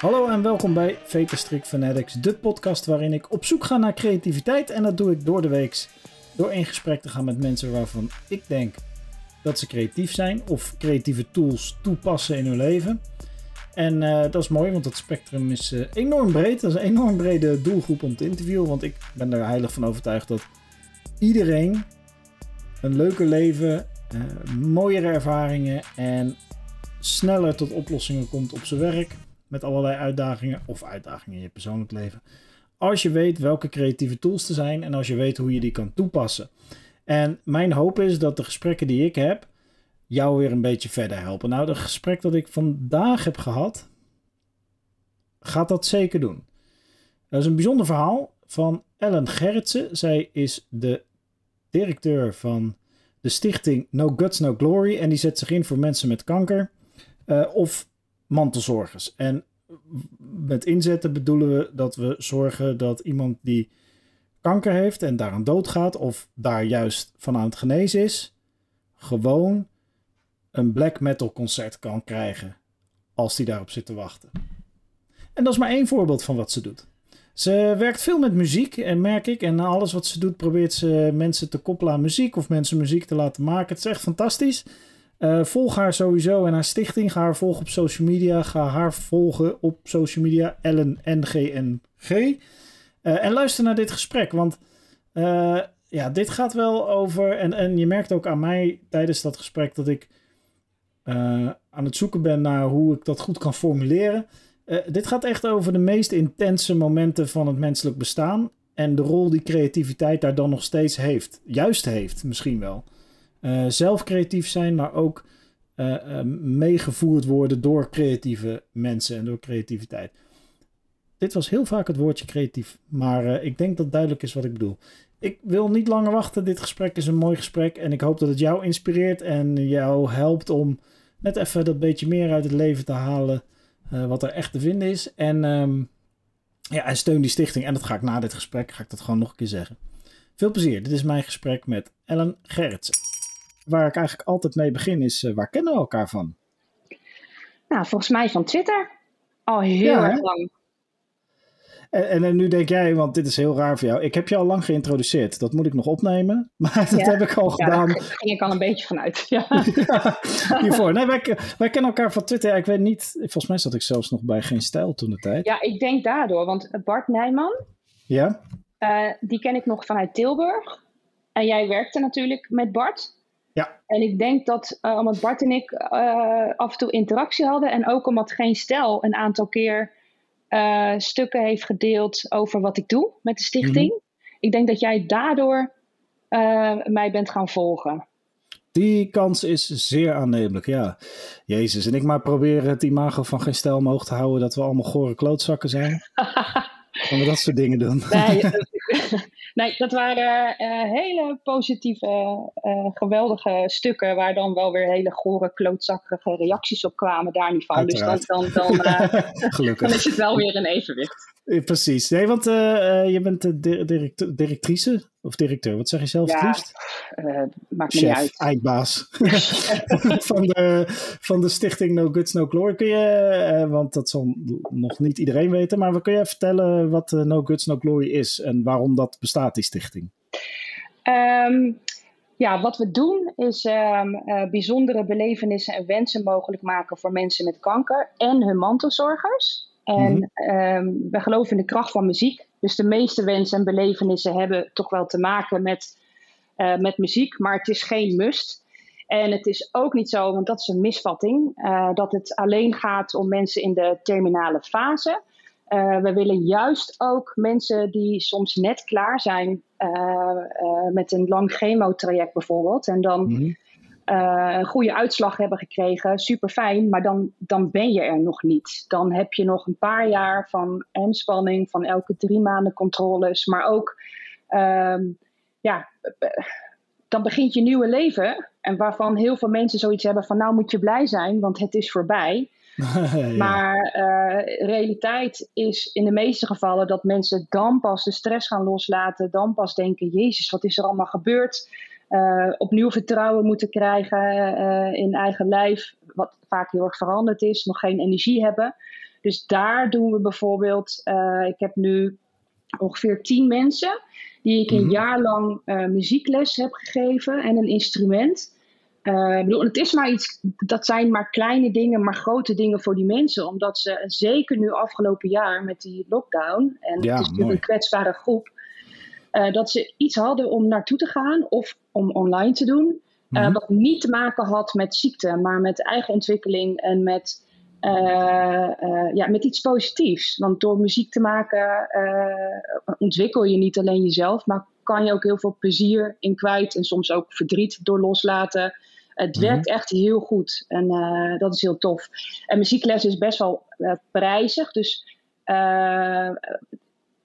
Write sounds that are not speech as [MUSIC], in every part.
Hallo en welkom bij Veterstrik Fanatics, de podcast waarin ik op zoek ga naar creativiteit. En dat doe ik door de week door in gesprek te gaan met mensen waarvan ik denk dat ze creatief zijn of creatieve tools toepassen in hun leven. En uh, dat is mooi, want het spectrum is uh, enorm breed. Dat is een enorm brede doelgroep om te interviewen, want ik ben er heilig van overtuigd dat iedereen een leuker leven, uh, mooiere ervaringen en sneller tot oplossingen komt op zijn werk. Met allerlei uitdagingen of uitdagingen in je persoonlijk leven. Als je weet welke creatieve tools er zijn en als je weet hoe je die kan toepassen. En mijn hoop is dat de gesprekken die ik heb jou weer een beetje verder helpen. Nou, het gesprek dat ik vandaag heb gehad, gaat dat zeker doen. Dat is een bijzonder verhaal van Ellen Gerritsen. Zij is de directeur van de stichting No Guts, No Glory. En die zet zich in voor mensen met kanker uh, of mantelzorgers. En met inzetten bedoelen we dat we zorgen dat iemand die kanker heeft en daaraan doodgaat, of daar juist van aan het genezen is, gewoon een black metal concert kan krijgen als die daarop zit te wachten. En dat is maar één voorbeeld van wat ze doet. Ze werkt veel met muziek en merk ik. En alles wat ze doet probeert ze mensen te koppelen aan muziek of mensen muziek te laten maken. Het is echt fantastisch. Uh, volg haar sowieso en haar stichting. Ga haar volgen op social media. Ga haar volgen op social media. Ellen NGNG. Uh, en luister naar dit gesprek. Want uh, ja, dit gaat wel over. En, en je merkt ook aan mij tijdens dat gesprek dat ik aan het zoeken ben naar hoe ik dat goed kan formuleren. dit gaat echt over de meest intense momenten van het menselijk bestaan. En de rol die creativiteit daar dan nog steeds heeft. Juist heeft, misschien wel. Uh, zelf creatief zijn, maar ook uh, uh, meegevoerd worden door creatieve mensen en door creativiteit. Dit was heel vaak het woordje creatief, maar ik denk dat duidelijk is wat ik bedoel. Ik wil niet langer wachten. Dit gesprek is een mooi gesprek en ik hoop dat het jou inspireert en jou helpt om net even dat beetje meer uit het leven te halen wat er echt te vinden is. En, um, ja, en steun die stichting. En dat ga ik na dit gesprek, ga ik dat gewoon nog een keer zeggen. Veel plezier. Dit is mijn gesprek met Ellen Gerritsen waar ik eigenlijk altijd mee begin is, uh, waar kennen we elkaar van? Nou, volgens mij van Twitter. Al heel ja, erg lang. En, en, en, nu denk jij, want dit is heel raar voor jou. Ik heb je al lang geïntroduceerd. Dat moet ik nog opnemen. [LAUGHS] Maar dat ja. heb ik al gedaan. Daar ging ik al een beetje vanuit. [LAUGHS] Ja. hiervoor. Nee, wij, wij, kennen elkaar van Twitter. Ik weet niet. Volgens mij zat ik zelfs nog bij Geen Stijl toen de tijd. Ja, ik denk daardoor. Want Bart Nijman. Ja. Uh, die ken ik nog vanuit Tilburg. En jij werkte natuurlijk met Bart. Ja. En ik denk dat uh, omdat Bart en ik uh, af en toe interactie hadden en ook omdat geen stel een aantal keer uh, stukken heeft gedeeld over wat ik doe met de stichting. Mm -hmm. Ik denk dat jij daardoor mij bent gaan volgen. Die kans is zeer aannemelijk, ja. Jezus, en ik maar proberen het imago van geen stel omhoog te houden dat we allemaal gore klootzakken zijn. [LAUGHS] Gaan we dat soort dingen doen? Nee, [LAUGHS] [LAUGHS] nee dat waren uh, hele positieve, uh, geweldige stukken. Waar dan wel weer hele gore, klootzakkige reacties op kwamen. Daar niet van. Uiteraard. Dus dan, dan, dan, [LAUGHS] uh, dan, is het wel weer een evenwicht. Precies. Nee, want je bent de direct directrice of directeur. Wat zeg je zelf ja, het liefst? maakt me Chef, niet uit. eindbaas [LAUGHS] van, de, van de stichting No Goods No Glory. Kun je, want dat zal nog niet iedereen weten, maar kun je vertellen wat No Goods No Glory is en waarom dat bestaat, die stichting? Um, ja, wat we doen is um, uh, bijzondere belevenissen en wensen mogelijk maken voor mensen met kanker en hun mantelzorgers. En mm -hmm. um, we geloven in de kracht van muziek. Dus de meeste wensen en belevenissen hebben toch wel te maken met, uh, met muziek, maar het is geen must. En het is ook niet zo, want dat is een misvatting, uh, dat het alleen gaat om mensen in de terminale fase. Uh, we willen juist ook mensen die soms net klaar zijn met een lang chemotraject bijvoorbeeld. En dan mm -hmm. een goede uitslag hebben gekregen, super fijn, maar dan, dan ben je er nog niet. Dan heb je nog een paar jaar van inspanning, van elke drie maanden controles, maar ook um, ja, dan begint je nieuwe leven. En waarvan heel veel mensen zoiets hebben van nou moet je blij zijn, want het is voorbij. [LAUGHS] ja. Maar uh, realiteit is in de meeste gevallen dat mensen dan pas de stress gaan loslaten. Dan pas denken, jezus, wat is er allemaal gebeurd? Uh, opnieuw vertrouwen moeten krijgen uh, in eigen lijf. Wat vaak heel erg veranderd is. Nog geen energie hebben. Dus daar doen we bijvoorbeeld, ik heb nu ongeveer tien mensen die ik een mhm. jaar lang muziekles heb gegeven en een instrument. Uh, bedoel, het is maar iets, dat zijn maar kleine dingen, maar grote dingen voor die mensen. Omdat ze, zeker nu afgelopen jaar met die lockdown, en het is natuurlijk een kwetsbare groep, uh, dat ze iets hadden om naartoe te gaan of om online te doen. Uh, Wat niet te maken had met ziekte, maar met eigen ontwikkeling en met, ja, met iets positiefs. Want door muziek te maken ontwikkel je niet alleen jezelf, maar kan je ook heel veel plezier in kwijt en soms ook verdriet door loslaten. Het mhm. werkt echt heel goed en uh, dat is heel tof. En muziekles is best wel uh, prijzig, dus uh,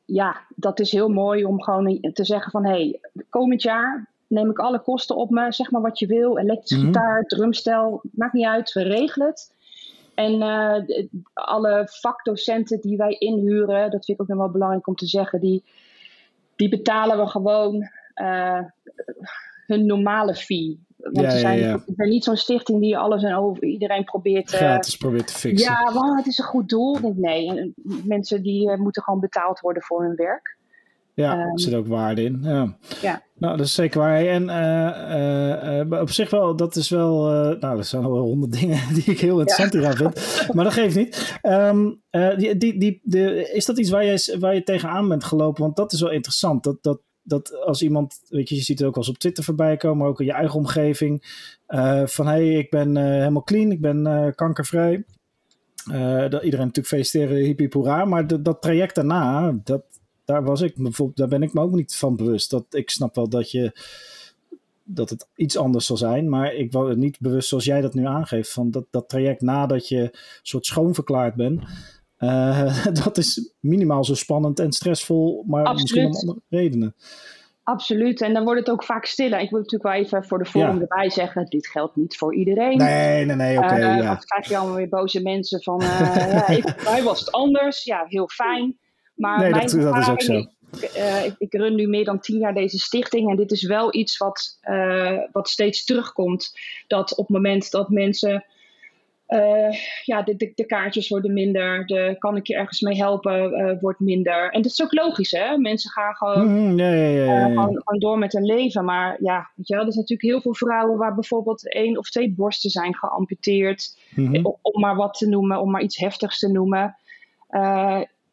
ja, dat is heel mooi om gewoon te zeggen van hé, hey, komend jaar neem ik alle kosten op me, zeg maar wat je wil, elektrische mm gitaar, drumstel, maakt niet uit, we regelen het. En alle vakdocenten die wij inhuren, dat vind ik ook nog wel belangrijk om te zeggen, die, die betalen we gewoon hun normale fee. Want zijn, ja, ik ben niet zo'n stichting die alles en over iedereen probeert... Uh, Gratis probeert te fixen. Ja, want het is een goed doel. Nee, mensen die uh, moeten gewoon betaald worden voor hun werk. Ja, er zit ook waarde in. Ja. ja. Nou, dat is zeker waar. En uh, op zich wel, dat is wel... nou, dat zijn wel honderd dingen [LAUGHS] die ik heel interessant ja. vind. Maar dat geeft niet. Um, die, die, die, de, is dat iets waar je, waar je tegenaan bent gelopen? Want dat is wel interessant. Dat, dat dat als iemand, weet je, je ziet het ook wel eens op Twitter voorbij komen, maar ook in je eigen omgeving. Uh, van hé, hey, ik ben uh, helemaal clean, ik ben uh, kankervrij. dat iedereen natuurlijk feliciteren, hippie hoera. Maar dat, traject daarna, dat, daar was ik bijvoorbeeld, daar ben ik me ook niet van bewust. Dat, ik snap wel dat je dat het iets anders zal zijn, maar ik was niet bewust zoals jij dat nu aangeeft. Van dat, dat traject nadat je soort schoonverklaard bent. Uh, [LAUGHS] dat is minimaal zo spannend en stressvol, maar misschien om andere redenen. Absoluut, en dan wordt het ook vaak stiller. Ik wil natuurlijk wel even voor de vorm erbij zeggen: dit geldt niet voor iedereen. Nee, nee, nee, oké. Okay, uh, ja. Dan krijg je allemaal weer boze mensen van: uh, [LAUGHS] ja, ik, mij was het anders. Ja, heel fijn. Maar nee, dat, dat, is ook zo. Ik, ik, run nu meer dan tien jaar deze stichting en dit is wel iets wat, wat steeds terugkomt. Dat op het moment dat mensen uh, ja, de, de, de, kaartjes worden minder. De kan ik je ergens mee helpen uh, wordt minder. En dat is ook logisch, hè? Mensen gaan gewoon, mm, ja, ja, ja, uh, gewoon, gewoon, door met hun leven. Maar ja, weet je wel, er zijn natuurlijk heel veel vrouwen waar bijvoorbeeld één of twee borsten zijn geamputeerd. Mm -hmm. om, maar wat te noemen, om maar iets heftigs te noemen.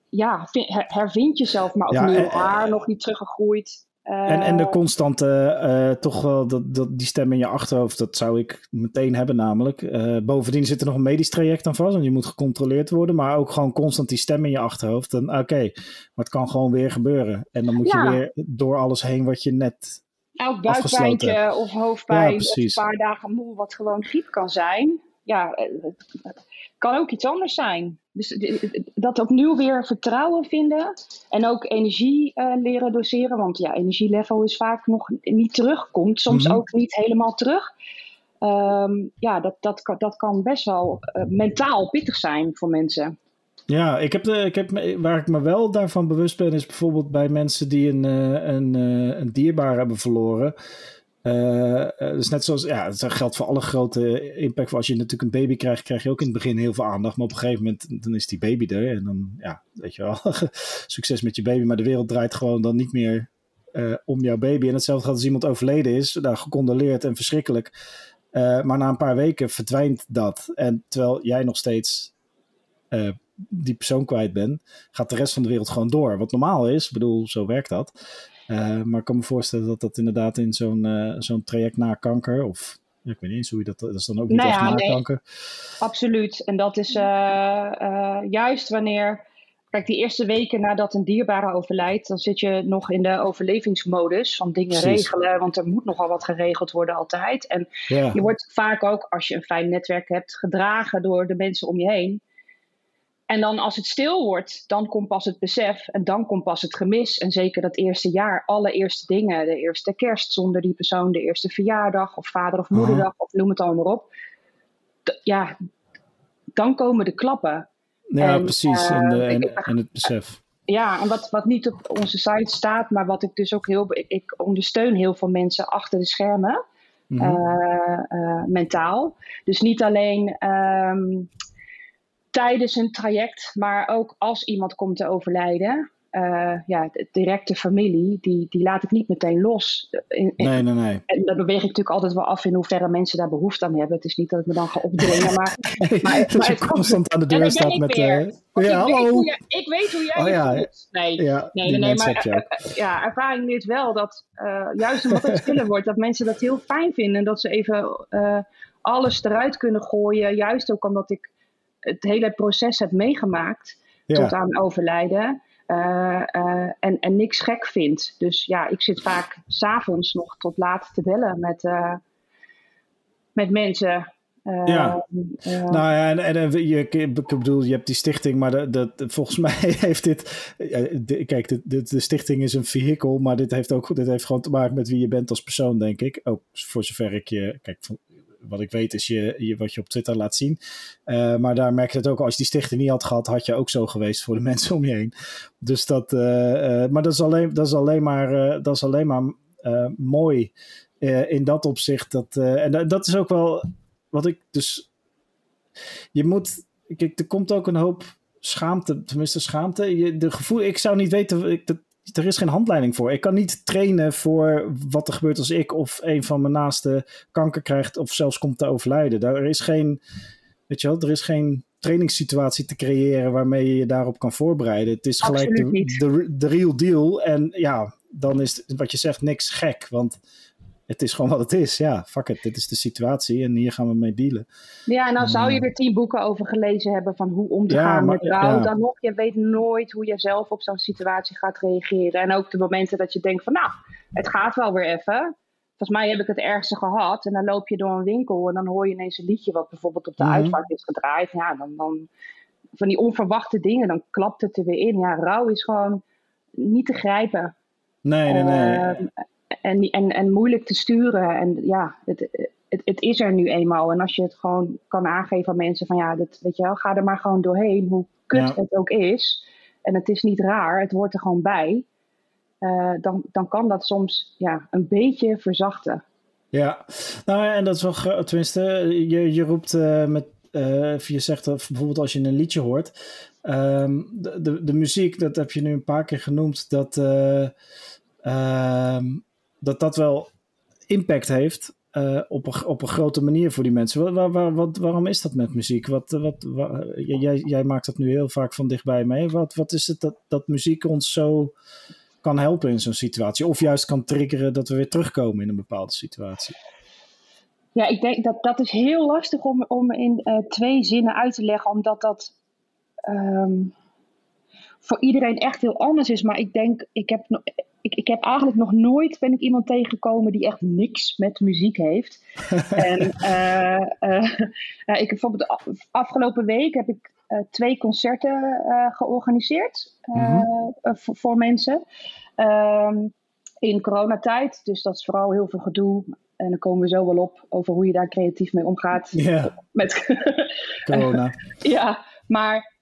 ja, hervind jezelf maar opnieuw. Haar nog niet teruggegroeid. En, en de eh, constante, uh, toch wel dat, dat, die stem in je achterhoofd, dat zou ik meteen hebben namelijk. Uh, bovendien zit er nog een medisch traject aan vast en je moet gecontroleerd worden, maar ook gewoon constant die stem in je achterhoofd. En oké, maar het kan gewoon weer gebeuren. En dan moet je weer door alles heen wat je net Elk buikpijntje of hoofdpijn of een paar dagen moe, wat gewoon griep kan zijn. Ja, kan ook iets anders zijn. Dus dat opnieuw weer vertrouwen vinden en ook energie uh, leren doseren. Want ja, energielevel is vaak nog niet terugkomt, soms mhm. ook niet helemaal terug. Um, ja, dat, dat, dat kan best wel uh, mentaal pittig zijn voor mensen. Ja, ik heb de, ik heb, waar ik me wel daarvan bewust ben, is bijvoorbeeld bij mensen die een, uh, een, een dierbaar hebben verloren. Uh, dus net zoals, ja, het geldt voor alle grote impact. Als je natuurlijk een baby krijgt, krijg je ook in het begin heel veel aandacht. Maar op een gegeven moment, dan is die baby er. En dan, ja, weet je wel, [LAUGHS] succes met je baby. Maar de wereld draait gewoon dan niet meer uh, om jouw baby. En hetzelfde gaat als iemand overleden is. Nou, gecondoleerd en verschrikkelijk. Maar na een paar weken verdwijnt dat. En terwijl jij nog steeds die persoon kwijt bent, gaat de rest van de wereld gewoon door. Wat normaal is, ik bedoel, zo werkt dat. Uh, maar ik kan me voorstellen dat dat inderdaad in zo'n uh, zo'n traject na kanker, of ja, ik weet niet eens hoe je dat, dat is dan ook niet nou ja, na nee, kanker. Absoluut. En dat is uh, juist wanneer, kijk, die eerste weken nadat een dierbare overlijdt, dan zit je nog in de overlevingsmodus van dingen Precies. regelen, want er moet nogal wat geregeld worden altijd. En ja. je wordt vaak ook, als je een fijn netwerk hebt, gedragen door de mensen om je heen. En dan als het stil wordt, dan komt pas het besef en dan komt pas het gemis. En zeker dat eerste jaar, allereerste dingen, de eerste kerst zonder die persoon, de eerste verjaardag of vader of moederdag of noem het allemaal op. ja, dan komen de klappen. Ja, en, precies. Uh, en, de, en, en, het besef. Ja, en wat, wat niet op onze site staat, maar wat ik dus ook heel. Ik, ik ondersteun heel veel mensen achter de schermen. Mm -hmm. uh, uh, mentaal. Dus niet alleen. Um, tijdens een traject, maar ook als iemand komt te overlijden. Uh, ja, de directe familie, die, die laat ik niet meteen los. In, nee, nee, nee. En dan beweeg ik natuurlijk altijd wel af in hoeverre mensen daar behoefte aan hebben. Het is niet dat ik me dan ga opdringen, maar... [LAUGHS] nee, maar, dat maar je constant aan de deur staat met... Uh, ja, ik hallo! Weet je, ik weet hoe jij oh, ja. voelt. Nee, ja, nee, nee, nee maar uh, ja, ervaring leert wel dat, juist omdat het [LAUGHS] stiller wordt, dat mensen dat heel fijn vinden. En dat ze even alles eruit kunnen gooien. Juist ook omdat ik het hele proces heb meegemaakt tot aan overlijden. Uh, uh, en, en niks gek vindt. Dus ja, ik zit vaak s'avonds nog tot laat te bellen met, uh, met mensen. ja, nou ja, en, en je, ik bedoel, je hebt die stichting, maar de, volgens [LAUGHS] mij heeft dit. Kijk, de, stichting is een vehikel, maar dit heeft ook dit heeft gewoon te maken met wie je bent als persoon, denk ik. Ook voor zover ik je. Kijk, wat ik weet is je, wat je op Twitter laat zien. Uh, maar daar merk je het ook, als je die stichting niet had gehad, had je ook zo geweest voor de [LAUGHS] mensen om je heen. Dus dat, uh, uh, maar dat is alleen, dat is alleen maar, dat is alleen maar mooi in dat opzicht. Dat, en dat is ook wel wat ik dus. Je moet. Kijk, er komt ook een hoop schaamte, tenminste schaamte. Je, de gevoel, ik zou niet weten, ik, dat, er is geen handleiding voor. Ik kan niet trainen voor wat er gebeurt als ik of een van mijn naasten kanker krijgt of zelfs komt te overlijden. Daar is geen, weet je wel, er is geen trainingssituatie te creëren waarmee je je daarop kan voorbereiden. Het is gelijk de, de, de, real deal. En ja, dan is wat je zegt niks gek. Want het is gewoon wat het is. Ja, fuck it, dit is de situatie en hier gaan we mee dealen. Ja, en nou zou je er tien boeken over gelezen hebben van hoe om te gaan met rouw. Dan nog, je weet nooit hoe je zelf op zo'n situatie gaat reageren. En ook de momenten dat je denkt van nou, het gaat wel weer even. Volgens mij heb ik het ergste gehad. En dan loop je door een winkel en dan hoor je ineens een liedje wat bijvoorbeeld op de mm uitvaart is gedraaid. Ja, dan, dan van die onverwachte dingen, dan klapt het er weer in. Ja, rouw is gewoon niet te grijpen. Nee, nee, nee. Ehm, en, en, en moeilijk te sturen. En ja, het, het, het is er nu eenmaal. En als je het gewoon kan aangeven aan mensen van ja, dat, weet je wel, ga er maar gewoon doorheen, hoe kut het ook is. En het is niet raar, het hoort er gewoon bij. Uh, dan, dan kan dat soms ja, een beetje verzachten. Ja, nou en dat is wel, tenminste, je, je roept uh, met, uh, je zegt dat bijvoorbeeld als je een liedje hoort, um, de, de, de, muziek, dat heb je nu een paar keer genoemd, dat, uh, dat dat wel impact heeft uh, op, een, op een grote manier voor die mensen. Wat, waarom is dat met muziek? Wat, wat, jij, jij maakt dat nu heel vaak van dichtbij mee. Wat, wat is het dat, dat muziek ons zo kan helpen in zo'n situatie? Of juist kan triggeren dat we weer terugkomen in een bepaalde situatie? Ja, ik denk dat dat is heel lastig om, om in uh, twee zinnen uit te leggen, omdat dat um, voor iedereen echt heel anders is. Maar ik denk, ik heb, ik, ik heb eigenlijk nog nooit ben ik iemand tegengekomen die echt niks met muziek heeft. [LAUGHS] en uh, uh, ik heb bijvoorbeeld afgelopen week heb ik uh, twee concerten georganiseerd mm-hmm. voor, voor, mensen. Um, in coronatijd, dus dat is vooral heel veel gedoe. En dan komen we zo wel op over hoe je daar creatief mee omgaat. Yeah. Met corona. [LAUGHS] ja, maar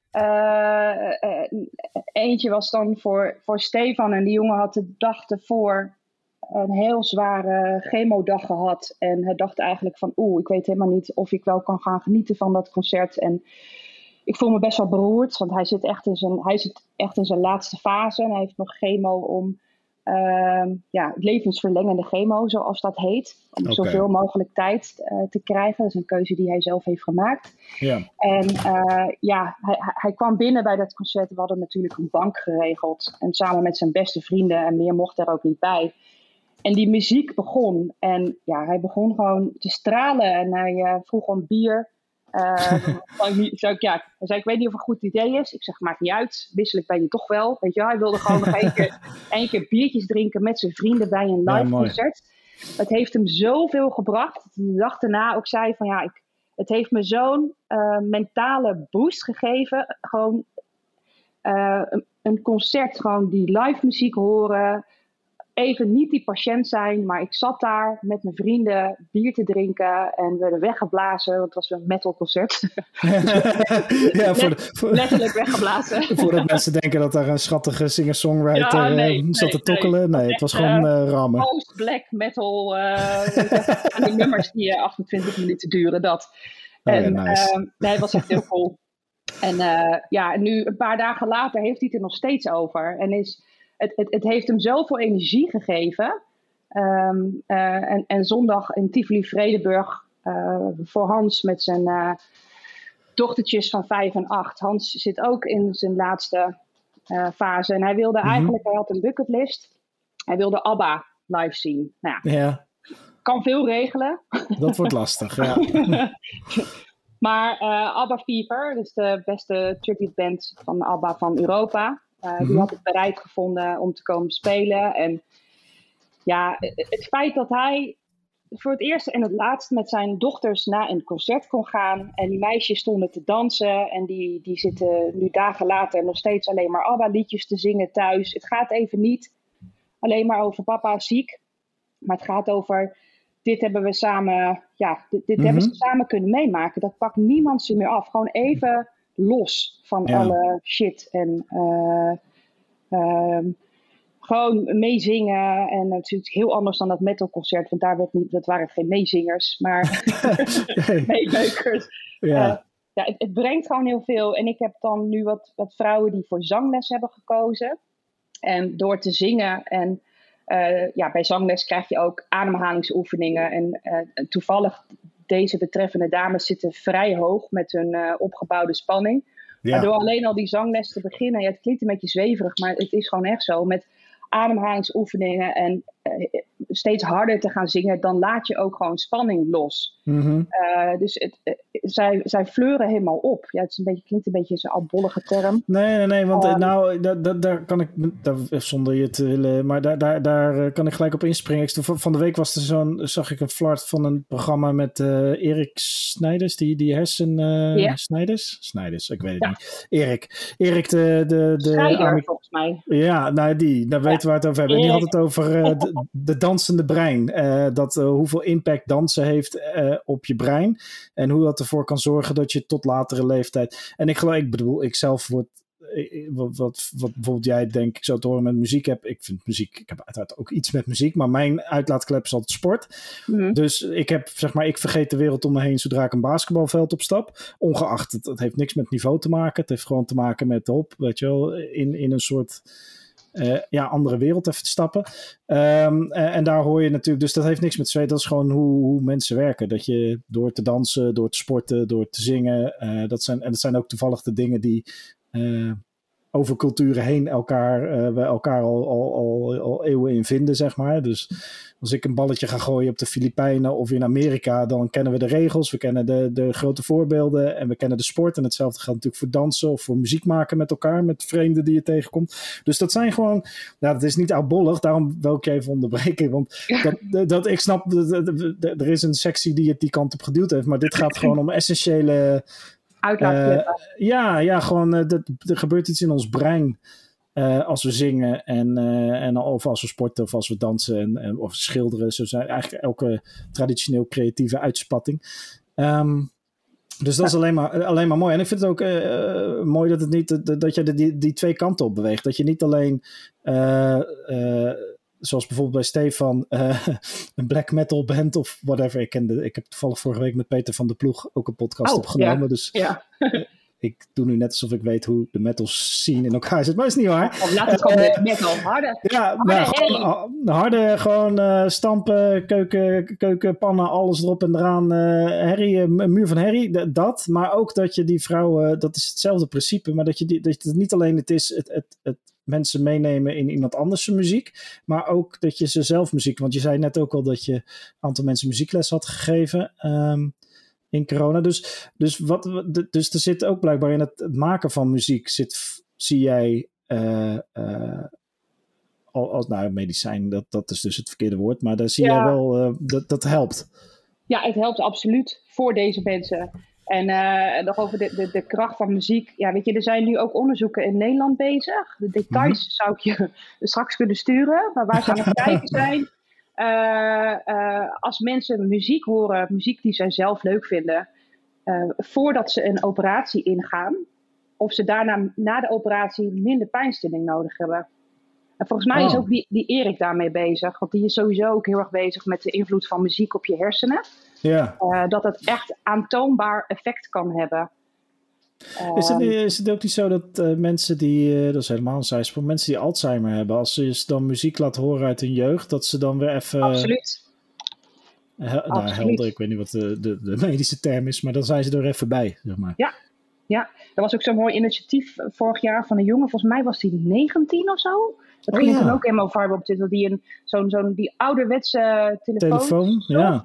eentje was dan voor, voor Stefan en die jongen had de dag ervoor een heel zware chemodag gehad. En hij dacht eigenlijk van oeh, ik weet helemaal niet of ik wel kan gaan genieten van dat concert. En ik voel me best wel beroerd, want hij zit echt in zijn, hij zit echt in zijn laatste fase. En hij heeft nog chemo om uh, ja, levensverlengende chemo, zoals dat heet. Om zoveel mogelijk tijd uh, te krijgen. Dat is een keuze die hij zelf heeft gemaakt. Ja. En uh, ja, hij, hij, kwam binnen bij dat concert. We hadden natuurlijk een bank geregeld. En samen met zijn beste vrienden. En meer mocht er ook niet bij. En die muziek begon. En ja, hij begon gewoon te stralen. En hij uh, vroeg om bier. [LAUGHS] Uh, zou ik, ja, zei, ik weet niet of het een goed idee is. Ik zeg, maakt niet uit. Wisselijk ben je toch wel. Weet je, hij wilde gewoon nog één keer, [LAUGHS] één keer biertjes drinken met zijn vrienden bij een live concert. Het heeft hem zoveel gebracht. De dag daarna ook zei van ja, ik, het heeft me zo'n uh, mentale boost gegeven. Gewoon uh, een, een concert, gewoon die live muziek horen even niet die patiënt zijn, maar ik zat daar met mijn vrienden bier te drinken en werden weggeblazen, want het was een metalconcert. [LAUGHS] [LAUGHS] ja, voor de, voor, letterlijk weggeblazen. [LAUGHS] Voordat mensen denken dat daar een schattige singer-songwriter ja, nee, uh, zat te tokkelen. Nee, het was gewoon uh, rammen. Post-black metal, uh, die nummers die 28 minuten duren, dat. Oh, en, ja, nice. nee, het was echt heel cool. En ja, nu een paar dagen later heeft hij het er nog steeds over. En is, het, het, het heeft hem zoveel energie gegeven. Ehm, en, en zondag in Tivoli-Vredenburg voor Hans met zijn dochtertjes van vijf en acht. Hans zit ook in zijn laatste fase. En hij wilde mhm. eigenlijk, hij had een bucketlist. Hij wilde ABBA live zien. Nou ja, ja. Kan veel regelen. Dat wordt lastig, ja. [LAUGHS] maar ABBA Fever, dus de beste tribute band van ABBA van Europa. Uh, Die mhm. had het bereid gevonden om te komen spelen. En ja, het feit dat hij voor het eerst en het laatst met zijn dochters naar een concert kon gaan. En die meisjes stonden te dansen. En die, die zitten nu dagen later nog steeds alleen maar ABBA-liedjes te zingen thuis. Het gaat even niet alleen maar over papa ziek. Maar het gaat over, dit hebben we samen, ja, dit, dit hebben ze mhm. samen kunnen meemaken. Dat pakt niemand ze meer af. Gewoon even los van alle shit. En uh, uh, gewoon meezingen. En het is heel anders dan dat metalconcert. Want daar werd niet, dat waren geen meezingers, maar [LAUGHS] [LAUGHS] meeleukers. Ja. Uh, ja, het, het, brengt gewoon heel veel. En ik heb dan nu wat, wat vrouwen die voor zangles hebben gekozen. En door te zingen en uh, ja, bij zangles krijg je ook ademhalingsoefeningen. En uh, toevallig, deze betreffende dames zitten vrij hoog met hun uh, opgebouwde spanning. Ja. Maar door alleen al die zangles te beginnen, ja, het klinkt een beetje zweverig, maar het is gewoon echt zo. Met ademhalingsoefeningen en steeds harder te gaan zingen, dan laat je ook gewoon spanning los. Mm dus het, uh, zij, zij fleuren helemaal op. Ja, het is een beetje, klinkt een beetje zo'n albollige term. Nee, nee, nee, want um, nou, daar, daar kan ik, daar, zonder je te willen, maar daar, daar, daar kan ik gelijk op inspringen. Van de week was er zo'n, zag ik een flart van een programma met Erik Snijders, die, die hersen... Yeah. Snijders? Snijders, ik weet het ja. niet. Erik. Erik de... de, de Snijder, volgens mij. Ja, nou die, daar weten we waar het over hebben. En die had het over de, de, dansende brein. Uh, dat, uh, hoeveel impact dansen heeft op je brein. En hoe dat ervoor kan zorgen dat je tot latere leeftijd. En ik geloof, ik bedoel, ik zelf word wat, wat, wat, bijvoorbeeld jij denk ik zo te horen met muziek heb. Ik vind muziek, ik heb uiteraard ook iets met muziek, maar mijn uitlaatklep is altijd sport. Mm. Dus ik heb, zeg maar, ik vergeet de wereld om me heen zodra ik een basketbalveld opstap. Ongeacht, het, het heeft niks met niveau te maken. Het heeft gewoon te maken met hop, weet je wel, in, in een soort uh, ja, andere wereld even te stappen. Um, en daar hoor je natuurlijk, dus dat heeft niks met zweet. Dat is gewoon hoe, hoe, mensen werken. Dat je door te dansen, door te sporten, door te zingen. Uh, dat zijn, en dat zijn ook toevallig de dingen die over culturen heen elkaar, uh, elkaar al, al, al, al, eeuwen in vinden, zeg maar. Dus als ik een balletje ga gooien op de Filipijnen of in Amerika, dan kennen we de regels, we kennen de, de grote voorbeelden en we kennen de sport. En hetzelfde geldt natuurlijk voor dansen of voor muziek maken met elkaar, met vreemden die je tegenkomt. Dus dat zijn gewoon, nou, dat is niet oudbollig, daarom wil ik je even onderbreken. Want dat, dat, ik snap, er is een sectie die het die kant op geduwd heeft, maar dit gaat gewoon om essentiële uh, ja, ja, gewoon uh, dat, er gebeurt iets in ons brein uh, als we zingen en, en of als we sporten of als we dansen en, en, of schilderen. Zo zijn eigenlijk elke traditioneel creatieve uitspatting. Um, dus dat is alleen maar, alleen maar mooi. En ik vind het ook mooi dat, het niet, dat je die, die twee kanten op beweegt. Dat je niet alleen zoals bijvoorbeeld bij Stefan, uh, [LAUGHS] een black metal band of whatever. Ik, kende, ik heb toevallig vorige week met Peter van der Ploeg ook een podcast oh, opgenomen. Ja. Dus ja. Ik doe nu net alsof ik weet hoe de metal scene in elkaar zit, maar dat is niet waar. Of laat het gewoon uh, metal, harde. Ja, harde, nou, gewoon, harde gewoon uh, stampen, keuken, keukenpannen, alles erop en eraan. Uh, herrie, muur van herrie, dat. Maar ook dat je die vrouwen, dat is hetzelfde principe, maar dat je die, dat het niet alleen het is het, het, het mensen meenemen in iemand anders muziek. Maar ook dat je ze zelf muziek. Want je zei net ook al dat je een aantal mensen muziekles had gegeven. Um, in corona. Dus, dus, wat, dus er zit ook blijkbaar in het, maken van muziek. Zit, zie jij. Uh, uh, als, nou, medicijn, dat, dat is dus het verkeerde woord. Maar daar zie ja. jij wel. Uh, dat, dat helpt. Ja, het helpt absoluut voor deze mensen. En uh, nog over de, de, de, kracht van muziek. Ja, weet je, er zijn nu ook onderzoeken in Nederland bezig. De details mm -hmm. zou ik je [LAUGHS] straks kunnen sturen. Maar waar ze aan het [LAUGHS] kijken zijn. Uh, uh, als mensen muziek horen, muziek die zij zelf leuk vinden. voordat ze een operatie ingaan. Of ze daarna na de operatie minder pijnstilling nodig hebben. En volgens mij oh. is ook die, die Erik daarmee bezig. Want die is sowieso ook heel erg bezig met de invloed van muziek op je hersenen. Ja. Uh, dat het echt aantoonbaar effect kan hebben. Is het, Ehm, is het ook niet zo dat eh, mensen die, eh, dat is helemaal een zijsprong, mensen die Alzheimer hebben, als ze dan muziek laten horen uit hun jeugd, dat ze dan weer even, Absoluut. hel- nou, helder, ik weet niet wat de, de, de [LAUGHS] medische term is, maar dan zijn ze er even bij, zeg maar. Er was ook zo'n mooi initiatief eh, vorig jaar van een jongen, volgens mij was hij 19 of zo. Dat Oh, ging ja. toen ook helemaal viral op Twitter, dat die een, zo'n, zo'n, die ouderwetse telefoon, Telefoon, ja.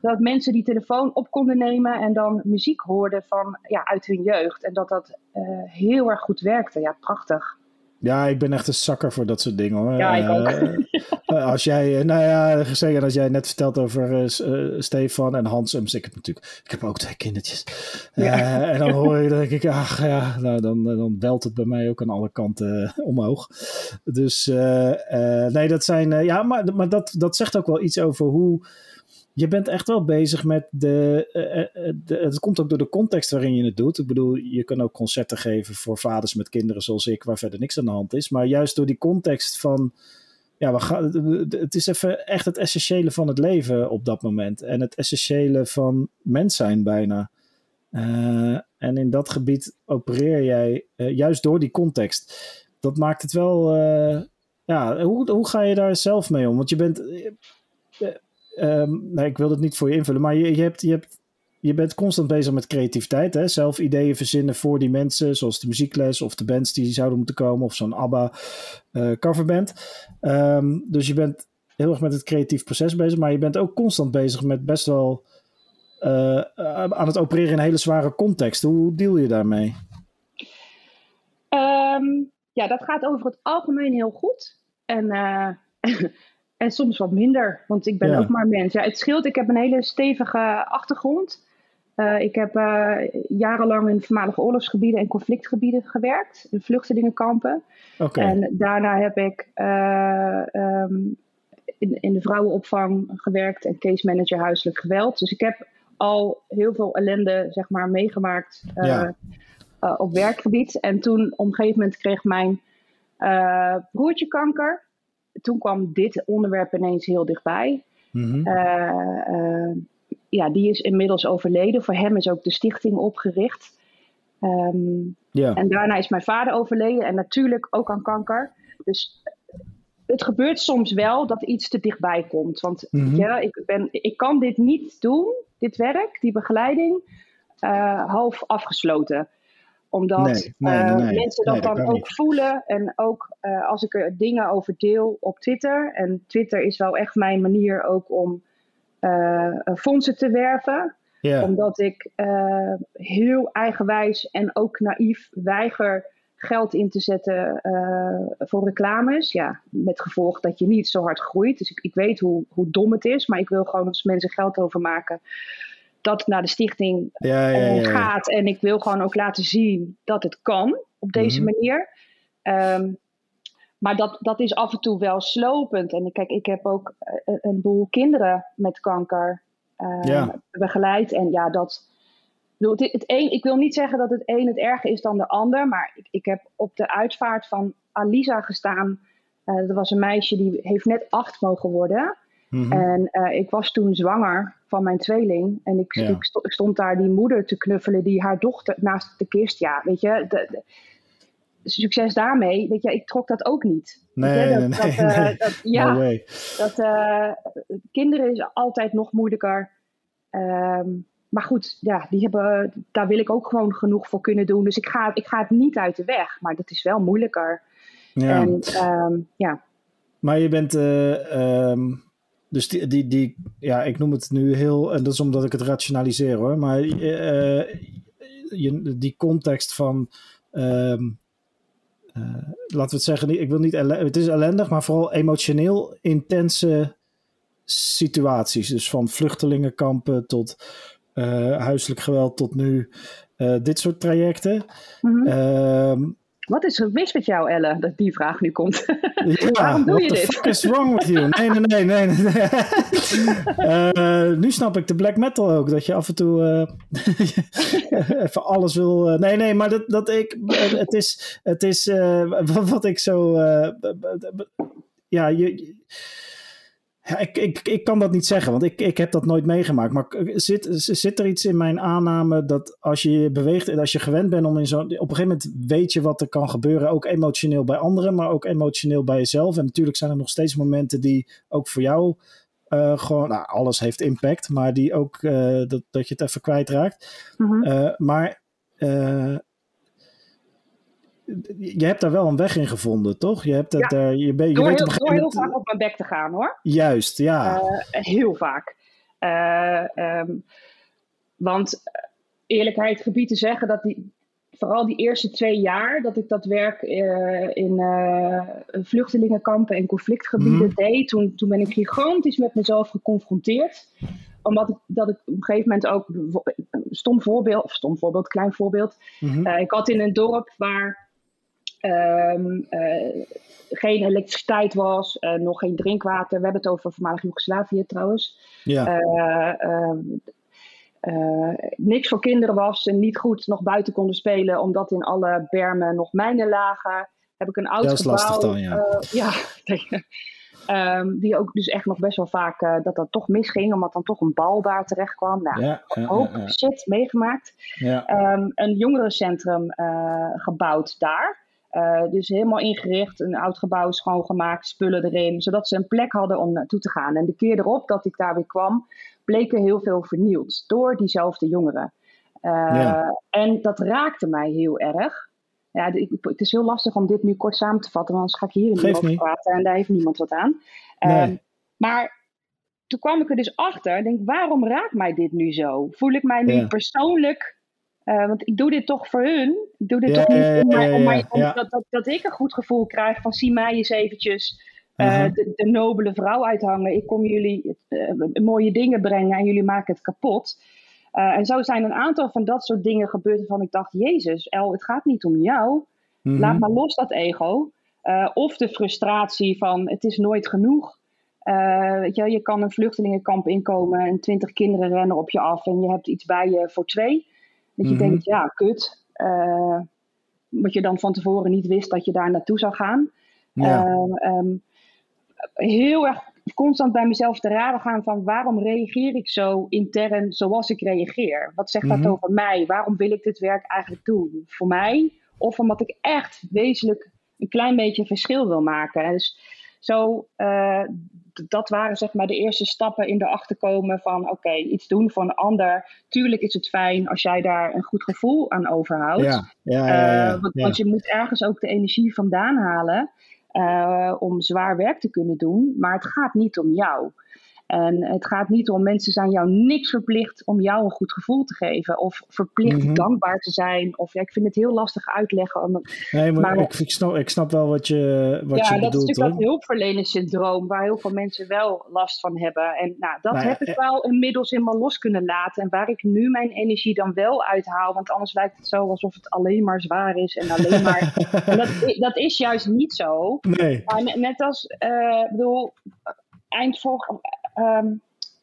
Dat mensen die telefoon op konden nemen en dan muziek hoorden van, ja, uit hun jeugd. En dat dat eh, heel erg goed werkte. Ja, prachtig. Ja, ik ben echt een zakker voor dat soort dingen hoor. Ja, ik ook. Eh, eh, als jij, nou ja, zeker als jij net vertelt over Stefan en Hans, Ums, ik heb natuurlijk, ik heb ook twee kindertjes. Ja. en dan hoor je, dan denk ik, ach ja, nou, dan, dan welt het bij mij ook aan alle kanten omhoog. Dus nee, dat zijn, ja, maar, maar dat, dat zegt ook wel iets over hoe, je bent echt wel bezig met de, eh, eh, de. Het komt ook door de context waarin je het doet. Ik bedoel, je kan ook concerten geven voor vaders met kinderen zoals ik, waar verder niks aan de hand is. Maar juist door die context van. Ja, we gaan, het is even echt het essentiële van het leven op dat moment. En het essentiële van mens zijn bijna. Eh, en in dat gebied opereer jij eh, juist door die context. Dat maakt het wel. eh, ja, hoe, hoe ga je daar zelf mee om? Want je bent. Eh, eh, nou, ik wil het niet voor je invullen, maar je, je, hebt, je, bent constant bezig met creativiteit. Hè? Zelf ideeën verzinnen voor die mensen, zoals de muziekles of de bands die zouden moeten komen, of zo'n ABBA eh, coverband. Ehm, dus je bent heel erg met het creatief proces bezig, maar je bent ook constant bezig met best wel eh, aan het opereren in een hele zware context. Hoe deal je daarmee? Ehm, ja, dat gaat over het algemeen heel goed. En, eh, [LAUGHS] en soms wat minder, want ik ben Ja. ook maar mens. Ja, het scheelt, ik heb een hele stevige achtergrond. Eh, ik heb eh, jarenlang in voormalige oorlogsgebieden en conflictgebieden gewerkt, in vluchtelingenkampen. Oké, En daarna heb ik eh, ehm, in, in de vrouwenopvang gewerkt en case manager huiselijk geweld. Dus ik heb al heel veel ellende zeg maar, meegemaakt Ja. op werkgebied. En toen op een gegeven moment kreeg mijn broertje kanker. Toen kwam dit onderwerp ineens heel dichtbij. Mhm. Eh, eh, ja, die is inmiddels overleden. Voor hem is ook de stichting opgericht. Ehm, ja. en daarna is mijn vader overleden en natuurlijk ook aan kanker. Dus het gebeurt soms wel dat iets te dichtbij komt. Want Mhm. je, ik, ben, ik kan dit niet doen, dit werk, die begeleiding, eh, half afgesloten. Omdat Nee, nee, eh, nee, mensen dat dan ook niet. voelen. En ook eh, als ik er dingen over deel op Twitter. En Twitter is wel echt mijn manier ook om eh, fondsen te werven omdat ik heel eigenwijs en ook naïef weiger geld in te zetten voor reclames. Ja, met gevolg dat je niet zo hard groeit. Dus ik, ik weet hoe, hoe dom het is, maar ik wil gewoon als mensen geld overmaken. Dat het naar de stichting Ja, ja, eh, ja, gaat. En ik wil gewoon ook laten zien dat het kan op deze Mhm. manier. Ehm, maar dat, dat is af en toe wel slopend. En kijk, ik heb ook eh, een, een boel kinderen met kanker eh, Ja. begeleid. En ja, dat. bedoel, Het, het een, ik wil niet zeggen dat het een het erger is dan de ander. Maar ik, ik heb op de uitvaart van Alisa gestaan. Eh, dat was een meisje die heeft net acht mogen worden. Mhm. En eh, ik was toen zwanger van mijn tweeling. En ik, Ja. ik sto- ik stond daar die moeder te knuffelen die haar dochter naast de kist. Ja, weet je, de, de- succes daarmee. Weet je, ik trok dat ook niet. Nee, nee, dat, nee, eh, nee. dat- [LAUGHS] ja, No dat, eh, kinderen is altijd nog moeilijker. Ehm, maar goed, ja, die hebben, daar wil ik ook gewoon genoeg voor kunnen doen. Dus ik ga, ik ga het niet uit de weg. Maar dat is wel moeilijker. Ja. En ehm, ja, Maar je bent, eh, ehm, dus die, die, die, ja, ik noem het nu heel, en dat is omdat ik het rationaliseer hoor, maar eh, je, die context van, ehm, eh, laten we het zeggen, ik wil niet, het is ellendig, maar vooral emotioneel intense situaties. Dus van vluchtelingenkampen tot eh, huiselijk geweld tot nu dit soort trajecten. Ehm, wat is er mis met jou, Elle, dat die vraag nu komt? Ja, Waarom doe what je dit? fuck is wrong with you? Nee, nee, nee, nee. nee. [LAUGHS] Eh, nu snap ik de black metal ook, dat je af en toe eh, [LAUGHS] even alles wil. eh, nee, nee, maar dat, dat ik, het is, het is wat, [LAUGHS] wat ik zo, ja, je, Ja, ik, ik, ik kan dat niet zeggen, want ik, ik heb dat nooit meegemaakt. Maar zit, zit er iets in mijn aanname dat als je je beweegt en als je gewend bent om in zo'n. Op een gegeven moment weet je wat er kan gebeuren, ook emotioneel bij anderen, maar ook emotioneel bij jezelf. En natuurlijk zijn er nog steeds momenten die ook voor jou uh, gewoon. Nou, alles heeft impact, maar die ook uh, dat, dat je het even kwijtraakt. Mm -hmm. uh, maar je hebt daar wel een weg in gevonden, toch? Je hebt het, ja. uh, je, ben, je door weet heel, door vaak op mijn bek te gaan, hoor. Juist, ja. Uh, heel vaak. Uh, um, want eerlijkheid gebied te zeggen dat die, vooral die eerste twee jaar dat ik dat werk in vluchtelingenkampen en conflictgebieden mm. deed, toen, toen ben ik gigantisch met mezelf geconfronteerd omdat ik, dat ik op een gegeven moment ook, stom voorbeeld, stom voorbeeld, klein voorbeeld. Mm -hmm. uh, ik had in een dorp waar um, uh, geen elektriciteit was, uh, nog geen drinkwater. We hebben het over voormalig Joegoslavië trouwens. Ja. Um, niks voor kinderen was en niet goed nog buiten konden spelen, omdat in alle bermen nog mijnen lagen. Heb ik een oud dat is gebouw. lastig dan, ja. ja, [LAUGHS] Um, die ook dus echt nog best wel vaak uh, dat dat toch misging, omdat dan toch een bal daar terecht kwam. Nou, ja, hoop ja, ja. shit meegemaakt. Ja. Um, een jongerencentrum uh, gebouwd daar. Uh, dus helemaal ingericht, een oud gebouw schoongemaakt, spullen erin, zodat ze een plek hadden om naartoe te gaan. En de keer erop dat ik daar weer kwam, bleek er heel veel vernield door diezelfde jongeren. Ja. En dat raakte mij heel erg. Ja, het is heel lastig om dit nu kort samen te vatten, want anders ga ik hier niet over praten en daar heeft niemand wat aan. Nee. Um, maar toen kwam ik er dus achter, denk waarom raakt mij dit nu zo? Voel ik mij nu Ja. persoonlijk, uh, want ik doe dit toch voor hun. Ik doe dit toch niet om, mij, om, mij, om dat, dat, dat ik een goed gevoel krijg van zie mij eens eventjes uh, Mhm. de, de nobele vrouw uithangen. Ik kom jullie uh, mooie dingen brengen en jullie maken het kapot. En zo zijn een aantal van dat soort dingen gebeurd waarvan ik dacht, Jezus, El, het gaat niet om jou. Mhm. Laat maar los dat ego. Of de frustratie van het is nooit genoeg. Uh, weet je, je kan een vluchtelingenkamp inkomen en twintig kinderen rennen op je af en je hebt iets bij je voor twee. Dat je Mhm. denkt, ja, kut. Uh, wat je dan van tevoren niet wist dat je daar naartoe zou gaan. Ja. Um, heel erg constant bij mezelf te raden gaan van waarom reageer ik zo intern zoals ik reageer? Wat zegt Mhm. dat over mij? Waarom wil ik dit werk eigenlijk doen? Voor mij of omdat ik echt wezenlijk een klein beetje verschil wil maken. En dus zo, uh, dat waren zeg maar de eerste stappen in erachter komen van oké, okay, iets doen voor een ander. Tuurlijk is het fijn als jij daar een goed gevoel aan overhoudt. Ja, ja, ja, uh, want, want, je moet ergens ook de energie vandaan halen uh, om zwaar werk te kunnen doen. Maar het gaat niet om jou. En het gaat niet om mensen zijn jou niks verplicht om jou een goed gevoel te geven. Of verplicht Mhm. dankbaar te zijn. Of ja, ik vind het heel lastig uitleggen. Om, Nee, maar, maar- ik, ik, snap, ik snap wel wat je, wat ja, je dat is bedoelt. natuurlijk hoor. dat hulpverlenerssyndroom. Waar heel veel mensen wel last van hebben. En nou, dat Nou ja, heb ik eh- wel inmiddels helemaal los kunnen laten. En waar ik nu mijn energie dan wel uithaal. Want anders lijkt het zo alsof het alleen maar zwaar is. En alleen maar... [LAUGHS] en dat, dat is juist niet zo. Nee. Maar net, net als, eh, ik bedoel, eind, ehm,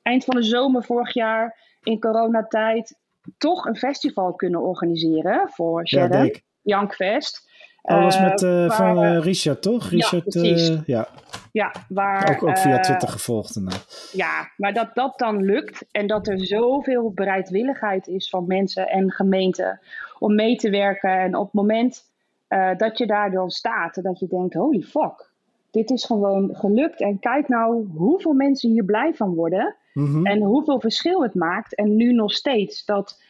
eind van de zomer vorig jaar in coronatijd toch een festival kunnen organiseren voor Ja, Sharon, Dick. Jankfest. Dat was Eh, met eh, waar, van eh, eh, Richard, toch? Richard, precies. eh, ja, ja, waar, ook, ook via eh, Twitter gevolgd. Dat. Ja, maar dat dat dan lukt en dat er zoveel bereidwilligheid is van mensen en gemeenten om mee te werken. En op het moment uh, dat je daar dan staat en dat je denkt, holy fuck, dit is gewoon gelukt. En kijk nou hoeveel mensen hier blij van worden Mhm. en hoeveel verschil het maakt. En nu nog steeds dat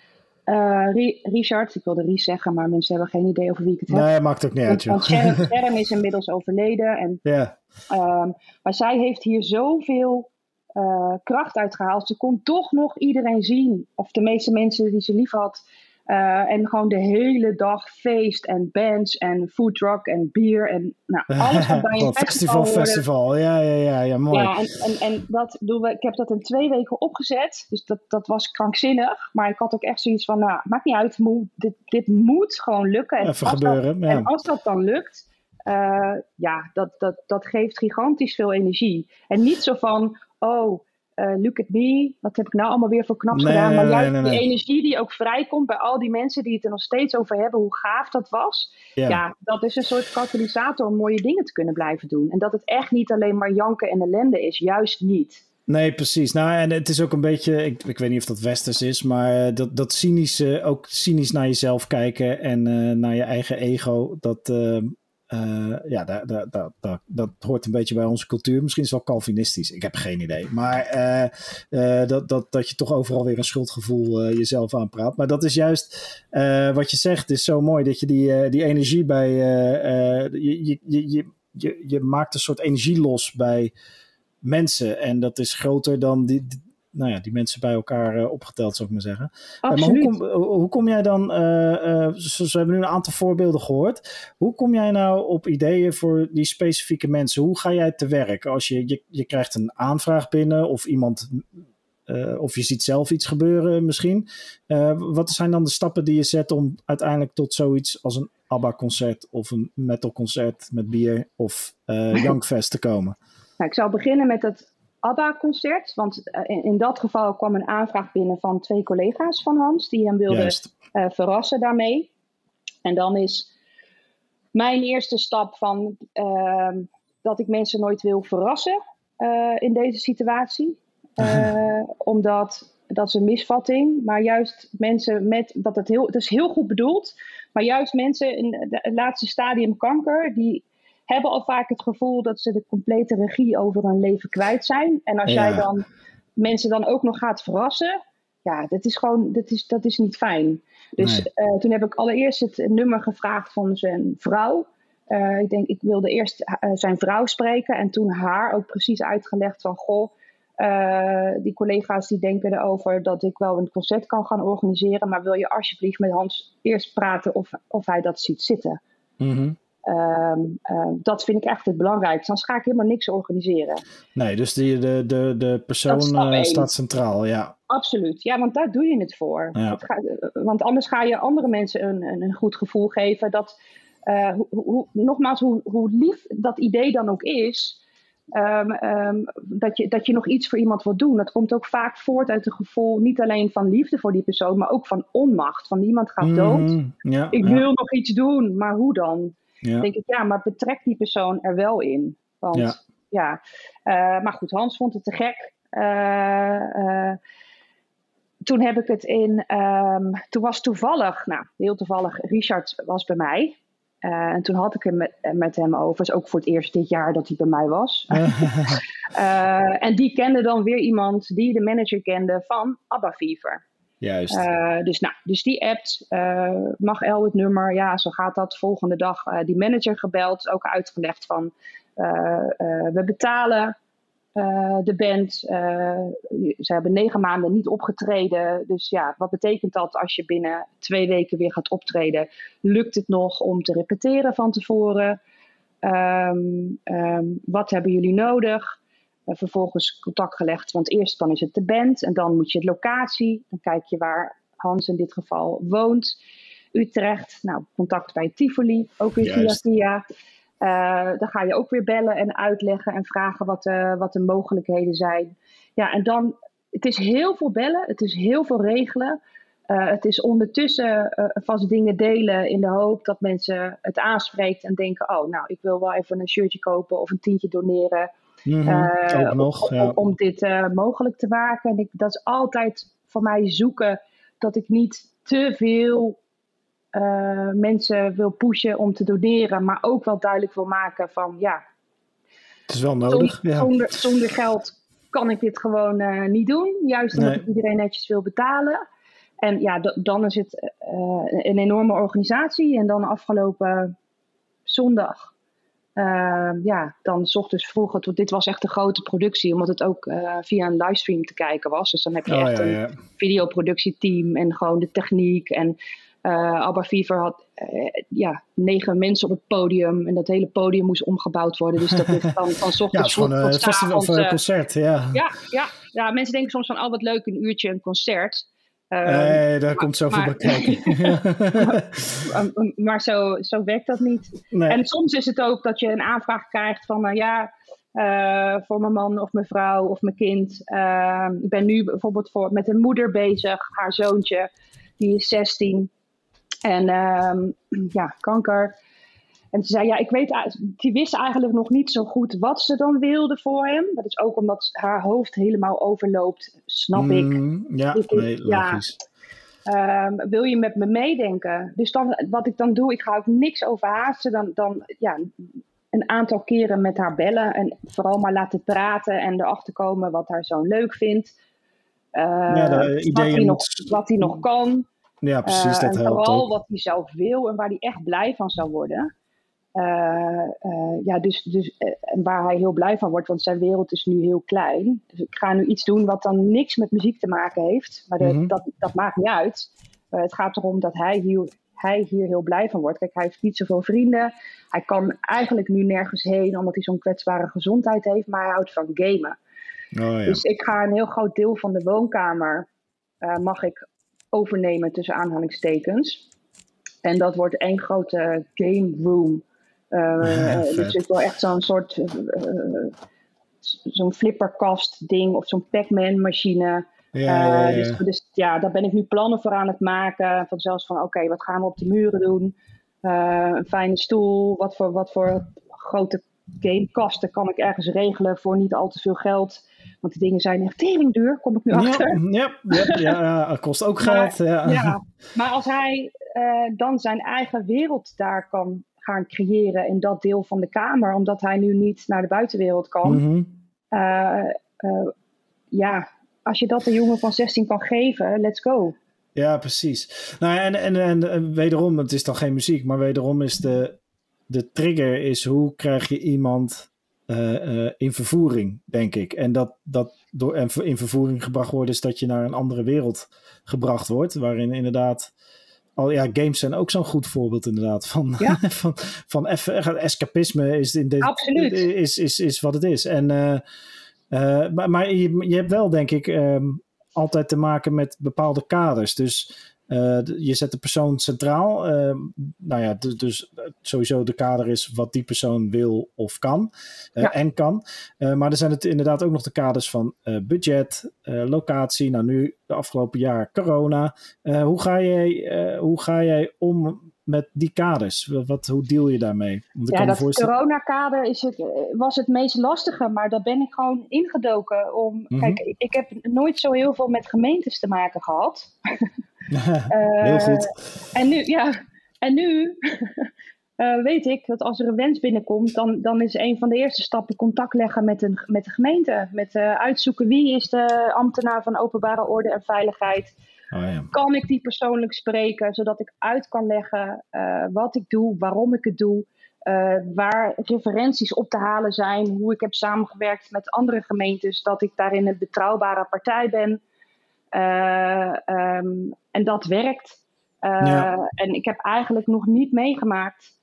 uh, Richard, ik wilde Ries zeggen, maar mensen hebben geen idee over wie ik het heb. Nee, maakt ook niet uit, Want [LAUGHS] Sharon is inmiddels overleden. En Ja, Um, maar zij heeft hier zoveel uh, kracht uitgehaald. Ze kon toch nog iedereen zien. Of de meeste mensen die ze lief had. Uh, en gewoon de hele dag feest en bands en food truck en bier. En nou, alles wat bij een festival, festival, festival. Ja, ja, ja, ja, mooi. Ja, en, en, en dat doen we. Ik heb dat in twee weken opgezet. Dus dat, dat was krankzinnig. Maar ik had ook echt zoiets van, nou, maakt niet uit. Moet, dit, dit moet gewoon lukken. En Even als gebeuren, Dat, ja. En als dat dan lukt, uh, ja, dat, dat, dat geeft gigantisch veel energie. En niet zo van, oh, uh, look at me, wat heb ik nou allemaal weer voor knap gedaan. Maar juist nee, die energie die ook vrijkomt bij al die mensen die het er nog steeds over hebben, hoe gaaf dat was. Ja. dat is een soort katalysator om mooie dingen te kunnen blijven doen. En dat het echt niet alleen maar janken en ellende is, juist niet. Nee, precies. Nou, en het is ook een beetje, ik, ik weet niet of dat westers is, maar eh, dat, dat cynische, ook cynisch naar jezelf kijken en uh, naar je eigen ego, dat, uh, ja, dat, dat, dat, hoort een beetje bij onze cultuur. Misschien is wel Calvinistisch, ik heb geen idee. Maar dat, dat, dat je toch overal weer een schuldgevoel jezelf aanpraat. Maar dat is juist wat je zegt, is zo mooi dat je die, die energie bij, je, je, je, je, je maakt een soort energie los bij mensen. En dat is groter dan die, nou ja, die mensen bij elkaar uh, opgeteld, zou ik maar zeggen. Maar hoe kom, hoe kom jij dan, we hebben nu een aantal voorbeelden gehoord. Hoe kom jij nou op ideeën voor die specifieke mensen? Hoe ga jij te werk? Als je, je, je krijgt een aanvraag binnen of iemand, of je ziet zelf iets gebeuren misschien. wat zijn dan de stappen die je zet om uiteindelijk tot zoiets als een ABBA-concert of een metal-concert met bier of [LAUGHS] Youngfest te komen? Nou, ik zal beginnen met het ABBA-concert. Want eh, in, in, dat geval kwam een aanvraag binnen van twee collega's van Hans. Die hem wilden uh, verrassen daarmee. En dan is mijn eerste stap van uh, dat ik mensen nooit wil verrassen uh, in deze situatie. [LAUGHS] omdat dat is een misvatting. Maar juist mensen met dat het heel, het is heel goed bedoeld. Maar juist mensen in het laatste stadium kanker, die hebben al vaak het gevoel dat ze de complete regie over hun leven kwijt zijn. En als jij dan mensen dan ook nog gaat verrassen, ja, dat is gewoon, dat is, dat is niet fijn. Dus eh, toen heb ik allereerst het nummer gevraagd van zijn vrouw. Uh, ik denk, ik wilde eerst uh, zijn vrouw spreken en toen haar ook precies uitgelegd van, goh, die collega's die denken erover dat ik wel een concert kan gaan organiseren, maar wil je alsjeblieft met Hans eerst praten of, of hij dat ziet zitten. Mm Um, dat vind ik echt het belangrijkste. Anders ga ik helemaal niks organiseren. Nee, dus die, de, de, de persoon uh, staat centraal, ja. Absoluut, ja, want daar doe je het voor. Ja. Het want anders ga je andere mensen een, een, een goed gevoel geven. Dat, uh, hoe, hoe, nogmaals, hoe, hoe lief dat idee dan ook is, um, um, dat, je, dat je nog iets voor iemand wilt doen. Dat komt ook vaak voort uit een gevoel niet alleen van liefde voor die persoon, maar ook van onmacht. Van iemand gaat dood. Mm, ja, ik wil nog iets doen, maar hoe dan? Ja. denk ik, ja, maar betrek die persoon er wel in. Want ja, ja. Uh, maar goed, Hans vond het te gek. Uh, uh, toen heb ik het in, um, toen was toevallig, nou heel toevallig, Richard was bij mij. en toen had ik het met, met hem over, is ook voor het eerst dit jaar dat hij bij mij was. [LAUGHS] en die kende dan weer iemand die de manager kende van Abba Fever. Juist. Uh, dus, nou, dus die appt, uh, mag El het nummer, ja, zo gaat dat. Volgende dag uh, die manager gebeld, ook uitgelegd van we betalen de band. ze hebben negen maanden niet opgetreden. Dus ja, wat betekent dat als je binnen twee weken weer gaat optreden? Lukt het nog om te repeteren van tevoren? Um, um, wat hebben jullie nodig? Uh, vervolgens contact gelegd, want eerst dan is het de band en dan moet je het locatie. Dan kijk je waar Hans in dit geval woont. Utrecht, nou, contact bij Tivoli, ook weer via via. Uh, dan ga je ook weer bellen en uitleggen en vragen wat, uh, wat de mogelijkheden zijn. Ja, en dan, het is heel veel bellen, het is heel veel regelen. Uh, het is ondertussen vast dingen delen in de hoop dat mensen het aanspreekt en denken: Oh, nou, ik wil wel even een shirtje kopen of een tientje doneren. Mm -hmm. nog, ja. om, dit uh, mogelijk te maken. En ik, dat is altijd voor mij zoeken dat ik niet te veel uh, mensen wil pushen om te doneren, maar ook wel duidelijk wil maken van ja. Het is wel nodig. Zonder, ja. zonder, zonder geld kan ik dit gewoon uh, niet doen. Juist omdat nee. ik iedereen netjes wil betalen. En ja, dan is het een enorme organisatie. En dan afgelopen zondag uh, ja, dan s ochtends vroeg, het, dit was echt een grote productie, omdat het ook uh, via een livestream te kijken was. Dus dan heb je oh, echt ja, een videoproductieteam en gewoon de techniek. En uh, Abba Fever had ja, negen mensen op het podium en dat hele podium moest omgebouwd worden. Dus dat is dan van s [LAUGHS] Ja, het ochtends gewoon een festival of een eh, concert, ja. ja, ja, ja, mensen denken soms van, oh wat leuk, een uurtje een concert. Ehm, Nee, daar komt zoveel bij kijken. [LAUGHS] Um, maar zo, zo werkt dat niet. nee. En soms is het ook dat je een aanvraag krijgt van, nou ja, voor mijn man of mijn vrouw of mijn kind. Ehm, ik ben nu bijvoorbeeld voor, met een moeder bezig, haar zoontje, die is 16. En ehm, ja, kanker. En ze zei, ja, ik weet, die wist eigenlijk nog niet zo goed wat ze dan wilde voor hem. Dat is ook omdat haar hoofd helemaal overloopt, snap ik. Mm, ja, ik, nee, logisch. Ehm, wil je met me meedenken? Dus dan, wat ik dan doe, ik ga ook niks overhaasten. Dan, dan ja, een aantal keren met haar bellen en vooral maar laten praten en erachter komen wat haar zoon leuk vindt. Uh, ja, wat, hij nog, wat hij nog kan. Ja, precies, dat uh, helpt Vooral ook. wat hij zelf wil en waar hij echt blij van zou worden. Uh, ja, dus, dus waar hij heel blij van wordt, want zijn wereld is nu heel klein. Dus ik ga nu iets doen wat dan niks met muziek te maken heeft. Maar de, mm -hmm. dat, dat maakt niet uit. het gaat erom dat hij hier, hij hier heel blij van wordt. Kijk, hij heeft niet zoveel vrienden. Hij kan eigenlijk nu nergens heen, omdat hij zo'n kwetsbare gezondheid heeft. Maar hij houdt van gamen. Oh, ja. Dus ik ga een heel groot deel van de woonkamer uh, mag ik overnemen tussen aanhalingstekens. En dat wordt één grote game room. Uh, dus ik wil echt zo'n soort uh, zo'n flipperkast ding of zo'n Pac-Man machine. Ja, ja, ja. Dus, dus, ja, daar ben ik nu plannen voor aan het maken. Van zelfs van oké, okay, wat gaan we op de muren doen? een fijne stoel. Wat voor, wat voor grote gamekasten kan ik ergens regelen voor niet al te veel geld? Want die dingen zijn echt tering duur, kom ik nu achter. Ja, ja, ja, [LAUGHS] ja het kost ook geld. Maar, ja. ja. maar als hij uh, dan zijn eigen wereld daar kan gaan creëren in dat deel van de kamer, omdat hij nu niet naar de buitenwereld kan. Mm -hmm. uh, uh, ja, als je dat een jongen van 16 kan geven, let's go. Ja, precies. Nou, en, en, en, en wederom, het is dan geen muziek, maar wederom is de, de trigger is hoe krijg je iemand uh, uh, in vervoering, denk ik. En dat, dat door en in vervoering gebracht wordt, is dat je naar een andere wereld gebracht wordt, waarin inderdaad. Al, ja, games zijn ook zo'n goed voorbeeld inderdaad. Van, ja. [LAUGHS] van, van even, escapisme is, in de, Absoluut. is, is, is wat het is. En, uh, maar maar je, je hebt wel, denk ik, um, altijd te maken met bepaalde kaders. Dus uh, je zet de persoon centraal. Uh, nou ja, dus, dus, sowieso de kader is wat die persoon wil of kan. Uh, ja. En kan. maar er zijn het inderdaad ook nog de kaders van budget, locatie. Nou, nu de afgelopen jaar corona. hoe, ga jij, hoe ga jij om met die kaders? Wat, hoe deal je daarmee? Want ja, dat voorstellen... coronakader is het, was het meest lastige, maar daar ben ik gewoon ingedoken. Om, mm -hmm. Kijk, ik heb nooit zo heel veel met gemeentes te maken gehad. [LAUGHS] [LAUGHS] Heel goed. En nu, ja, en nu uh, [LAUGHS] weet ik dat als er een wens binnenkomt, dan, dan is een van de eerste stappen contact leggen met, een, met de gemeente. Met uh, uitzoeken wie is de ambtenaar van openbare orde en veiligheid. Oh, ja. Kan ik die persoonlijk spreken, zodat ik uit kan leggen wat ik doe, waarom ik het doe. waar referenties op te halen zijn, hoe ik heb samengewerkt met andere gemeentes, dat ik daarin een betrouwbare partij ben. Uh, um, en dat werkt. Ja. En ik heb eigenlijk nog niet meegemaakt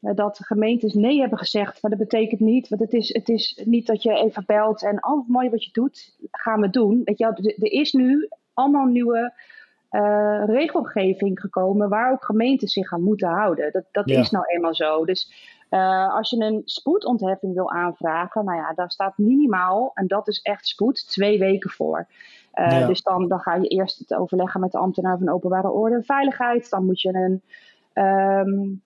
uh, dat gemeentes nee hebben gezegd. Maar dat betekent niet, want het is, het is niet dat je even belt en oh mooi wat je doet, gaan we doen. Weet je, er is nu allemaal nieuwe uh, regelgeving gekomen waar ook gemeentes zich aan moeten houden. Dat, dat ja. is nou eenmaal zo. Dus uh, als je een spoedontheffing wil aanvragen, nou ja, daar staat minimaal, en dat is echt spoed, twee weken voor. Uh, ja. Dus dan, dan ga je eerst het overleggen met de ambtenaar van openbare orde en veiligheid. Dan moet je een, um,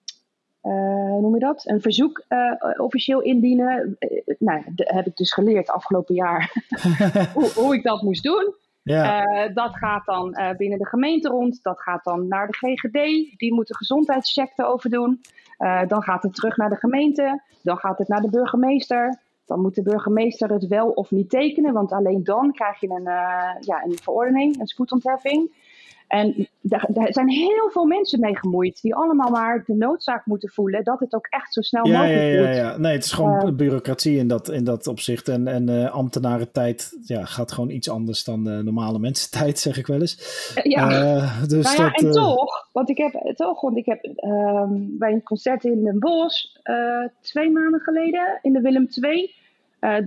uh, hoe noem je dat? Een verzoek uh, officieel indienen. nou, dat heb ik dus geleerd afgelopen jaar [LAUGHS] hoe, hoe, ik dat moest doen. Ja. dat gaat dan binnen de gemeente rond. Dat gaat dan naar de GGD. Die moet een gezondheidscheck erover doen. dan gaat het terug naar de gemeente. Dan gaat het naar de burgemeester. Dan moet de burgemeester het wel of niet tekenen, want alleen dan krijg je een, uh, ja, een verordening, een spoedontheffing. En daar, daar, zijn heel veel mensen mee gemoeid, die allemaal maar de noodzaak moeten voelen dat het ook echt zo snel ja, mogelijk ja, ja. Nee, het is gewoon uh, bureaucratie in dat, in dat opzicht. En, en uh, ambtenarentijd ja, gaat gewoon iets anders dan de normale mensentijd, zeg ik wel eens. Ja, dus nou ja dat, en toch, want ik heb toch, want ik heb um, bij een concert in Den Bosch twee maanden geleden in de Willem II.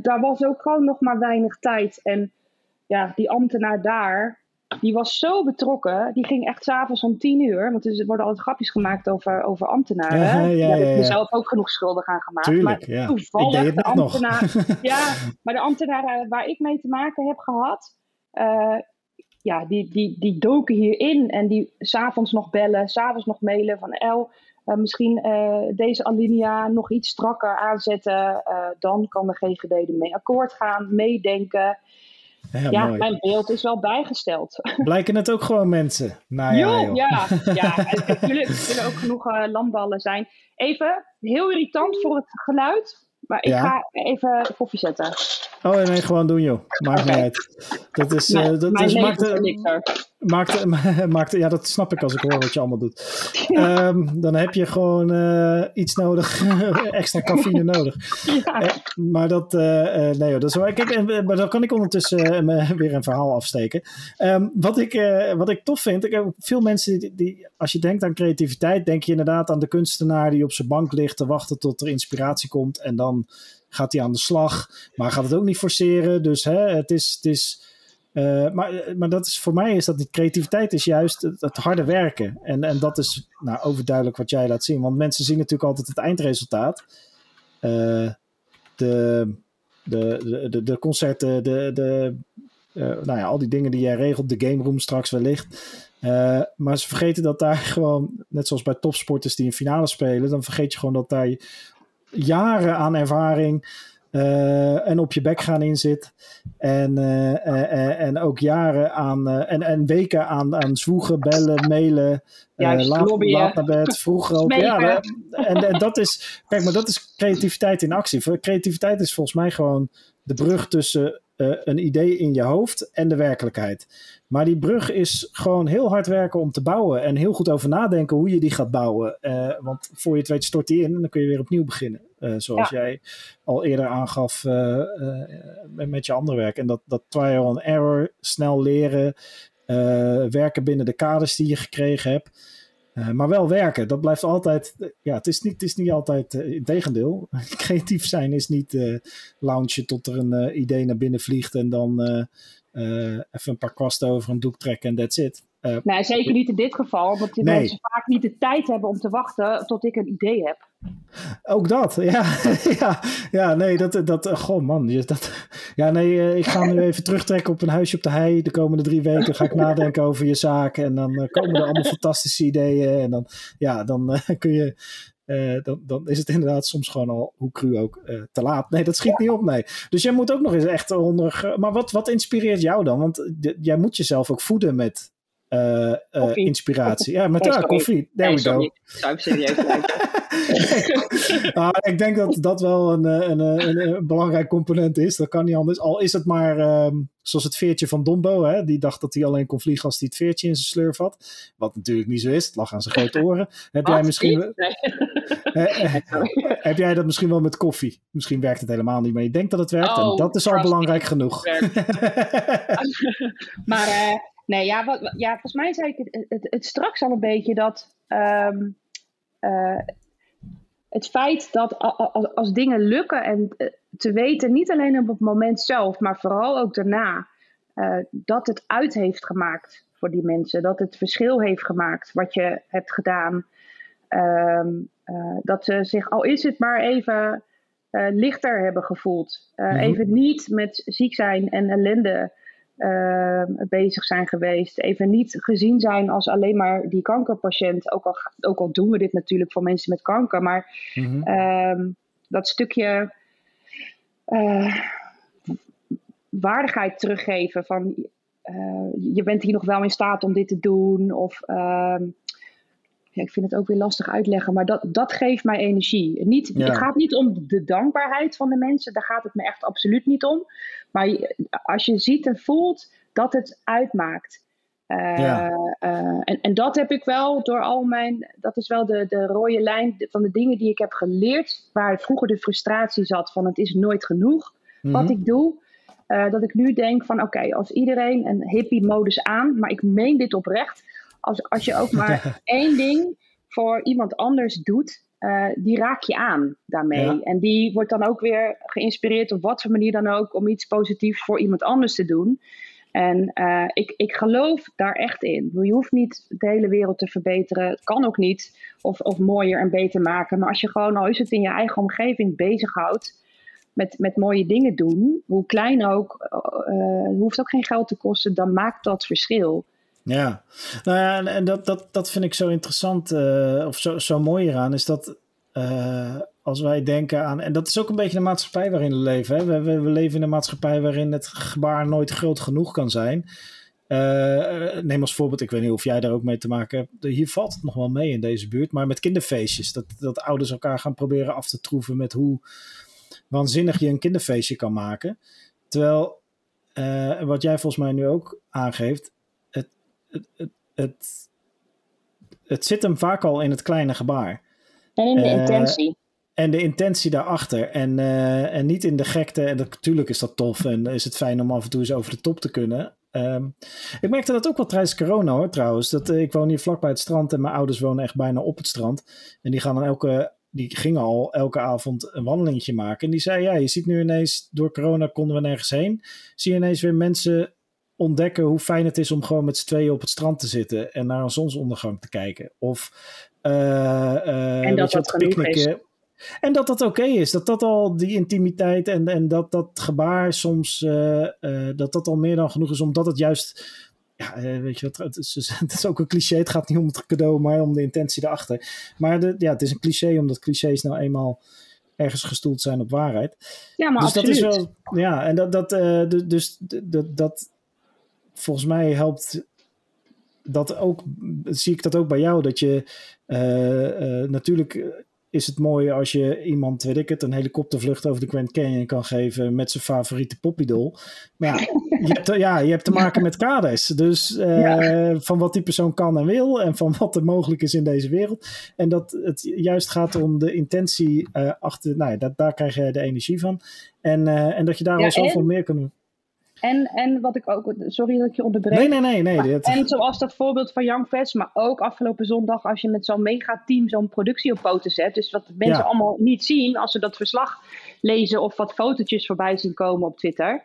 Daar was ook gewoon nog maar weinig tijd. En ja, die ambtenaar daar, die was zo betrokken. Die ging echt s'avonds om tien uur. Want er worden altijd grapjes gemaakt over, over ambtenaren. Ja, ja, ja, Daar heb ik mezelf ook genoeg schuldig aan gemaakt. Tuurlijk, maar ja. toevallig de ambtenaren. [LAUGHS] ja, maar de ambtenaren waar ik mee te maken heb gehad. Uh, ja, die, die, die doken hierin. En die s'avonds nog bellen, s'avonds nog mailen van El. Uh, misschien uh, deze alinea nog iets strakker aanzetten. dan kan de GGD ermee akkoord gaan, meedenken. Ja, ja mijn beeld is wel bijgesteld. [LAUGHS] Blijken het ook gewoon mensen? Nou, ja, joh. ja, [LAUGHS] ja. Natuurlijk zullen ook genoeg uh, landballen zijn. Even, heel irritant voor het geluid. Maar ik ga even koffie zetten. Oh nee, gewoon doen joh. Maakt niet uit. Dat is, uh, dat is, maakt, maakt, [LAUGHS] maakt, ja, dat snap ik als ik hoor wat je allemaal doet. Um, dan heb je gewoon uh, iets nodig, [LAUGHS] extra cafeïne nodig. Ja. Uh, maar dat, nee joh, dat is kijk, maar dan kan ik ondertussen [LAUGHS] weer een verhaal afsteken. Um, wat, ik, wat ik tof vind, ik heb veel mensen die, die, als je denkt aan creativiteit, denk je inderdaad aan de kunstenaar die op zijn bank ligt te wachten tot er inspiratie komt en dan gaat hij aan de slag. Maar gaat het ook niet forceren. Dus hè, het is. Het is uh, maar, maar dat is, voor mij is dat die creativiteit is juist het, harde werken. En, en dat is nou, overduidelijk wat jij laat zien. Want mensen zien natuurlijk altijd het eindresultaat. Uh, de, de, de, de concerten, de, de, uh, nou ja, al die dingen die jij regelt, de game room straks wellicht. maar ze vergeten dat daar [LAUGHS] gewoon, net zoals bij topsporters die een finale spelen, dan vergeet je gewoon dat daar jaren aan ervaring uh, en op je bek gaan in zit. En, uh, en ook jaren aan en, en weken aan, aan zwoegen, bellen, mailen. Juist, laat, laat naar bed, vroeg ook. Ja, en, en dat is, kijk, maar dat is creativiteit in actie. Creativiteit is volgens mij gewoon de brug tussen een idee in je hoofd en de werkelijkheid. Maar die brug is gewoon heel hard werken om te bouwen. En heel goed over nadenken hoe je die gaat bouwen. Uh, want voor je het weet stort die in en dan kun je weer opnieuw beginnen. Uh, zoals jij al eerder aangaf met je andere werk. En dat, dat trial and error, snel leren, werken binnen de kaders die je gekregen hebt. Maar wel werken, dat blijft altijd. ja, het is niet, het is niet altijd. in tegendeel, [LAUGHS] creatief zijn is niet launchen tot er een idee naar binnen vliegt en dan uh, even een paar kwasten over een doek trekken en that's it. Uh, nee, zeker niet in dit geval, omdat die mensen vaak niet de tijd hebben om te wachten tot ik een idee heb. Ook dat, ja. [LAUGHS] ja, ja, nee, dat, dat, goh man, dat, ja, nee, uh, ik ga nu even terugtrekken op een huisje op de hei. De komende drie weken ga ik nadenken over je zaak en dan komen er allemaal fantastische ideeën en dan, ja, dan [LAUGHS] kun je uh, dan, dan, is het inderdaad soms gewoon al, hoe cru ook, uh, te laat. Nee, dat schiet niet op, nee. Dus jij moet ook nog eens echt onder... Maar wat, wat inspireert jou dan? Want jij moet jezelf ook voeden met uh, inspiratie. Ja, met nee, koffie. There we go. Ik zou serieus [LAUGHS] nou, ik denk dat dat wel een, een, een, een, belangrijk component is. Dat kan niet anders. Al is het maar um, zoals het veertje van Dombo. Hè? Die dacht dat hij alleen kon vliegen als hij het veertje in zijn slurf had. Wat natuurlijk niet zo is. Het lag aan zijn grote oren. Heb jij misschien... [LAUGHS] heb jij dat misschien wel met koffie? Misschien werkt het helemaal niet, maar je denkt dat het werkt. en oh, dat is al belangrijk genoeg. [LAUGHS] maar... Uh, Nee, ja, wat, ja, volgens mij zei ik het, het, het straks al een beetje dat um, uh, het feit dat als, als, dingen lukken en eh, te weten, niet alleen op het moment zelf, maar vooral ook daarna, uh, dat het uit heeft gemaakt voor die mensen. Dat het verschil heeft gemaakt wat je hebt gedaan. Um, uh, dat ze zich, al is het maar even, lichter hebben gevoeld. Mm -hmm. Even niet met ziek zijn en ellende bezig zijn geweest. Even niet gezien zijn als alleen maar die kankerpatiënt. Ook al, ook al doen we dit natuurlijk voor mensen met kanker. Maar mm -hmm. dat stukje uh, waardigheid teruggeven van uh, je bent hier nog wel in staat om dit te doen. Of ehm, ja, ik vind het ook weer lastig uitleggen, maar dat, dat geeft mij energie. Niet, Het gaat niet om de dankbaarheid van de mensen, daar gaat het me echt absoluut niet om. Maar als je ziet en voelt dat het uitmaakt. Uh, uh, en, en dat heb ik wel door al mijn, dat is wel de, de rode lijn van de dingen die ik heb geleerd, waar vroeger de frustratie zat van het is nooit genoeg wat mhm. ik doe. Uh, dat ik nu denk van oké, als iedereen een hippie modus aan, maar ik meen dit oprecht, als, als je ook maar [LAUGHS] één ding voor iemand anders doet, uh, die raak je aan daarmee. En die wordt dan ook weer geïnspireerd op wat voor manier dan ook om iets positiefs voor iemand anders te doen. En uh, ik, ik geloof daar echt in. Je hoeft niet de hele wereld te verbeteren. Het kan ook niet. Of, of mooier en beter maken. Maar als je gewoon, al is het in je eigen omgeving, bezighoudt met, met mooie dingen doen, hoe klein ook, uh, hoeft ook geen geld te kosten, dan maakt dat verschil. Ja, nou ja, en dat, dat, dat vind ik zo interessant, uh, of zo, zo mooi eraan, is dat uh, als wij denken aan, en dat is ook een beetje de maatschappij waarin we leven. Hè? We, we, leven in een maatschappij waarin het gebaar nooit groot genoeg kan zijn. Uh, neem als voorbeeld, ik weet niet of jij daar ook mee te maken hebt. Hier valt het nog wel mee in deze buurt, maar met kinderfeestjes. Dat, dat ouders elkaar gaan proberen af te troeven met hoe waanzinnig je een kinderfeestje kan maken. Terwijl, wat jij volgens mij nu ook aangeeft, het, het, zit hem vaak al in het kleine gebaar. En in de uh, intentie. En de intentie daarachter. En, uh, en niet in de gekte. En natuurlijk is dat tof. En is het fijn om af en toe eens over de top te kunnen. Um, ik merkte dat ook wel tijdens corona hoor trouwens. Dat, uh, ik woon hier vlakbij het strand. En mijn ouders wonen echt bijna op het strand. En die gaan dan elke die gingen al elke avond een wandelingetje maken. En die zei, ja, je ziet nu ineens, door corona konden we nergens heen. Zie je ineens weer mensen ontdekken hoe fijn het is om gewoon met z'n tweeën op het strand te zitten en naar een zonsondergang te kijken. Of uh, uh, en dat dat genoeg is. En dat dat oké okay is. Dat dat al die intimiteit en, en dat dat gebaar soms, uh, dat dat al meer dan genoeg is, omdat het juist ja, weet je wat, het is, het is, ook een cliché. Het gaat niet om het cadeau, maar om de intentie erachter. Maar de, ja, het is een cliché, omdat clichés nou eenmaal ergens gestoeld zijn op waarheid. Ja, maar dus absoluut. dat is wel, ja, en dat, dat, uh, dus dat, dat, volgens mij helpt dat ook, zie ik dat ook bij jou, dat je uh, uh, natuurlijk is het mooi als je iemand, weet ik het, een helikoptervlucht over de Grand Canyon kan geven met zijn favoriete poppidol. Maar ja, je hebt, ja, je hebt te maken met kaders. Dus uh, ja. van wat die persoon kan en wil en van wat er mogelijk is in deze wereld. En dat het juist gaat om de intentie uh, achter, nou ja, dat, daar krijg je de energie van. En, uh, en dat je daar ja, al zoveel en... meer kan doen. En, en wat ik ook, sorry dat ik je onderbreek. Nee, nee, nee. nee dit... En zoals dat voorbeeld van Young Vets, maar ook afgelopen zondag als je met zo'n megateam zo'n productie op poten zet. Dus wat mensen ja. allemaal niet zien als ze dat verslag lezen of wat fotootjes voorbij zien komen op Twitter.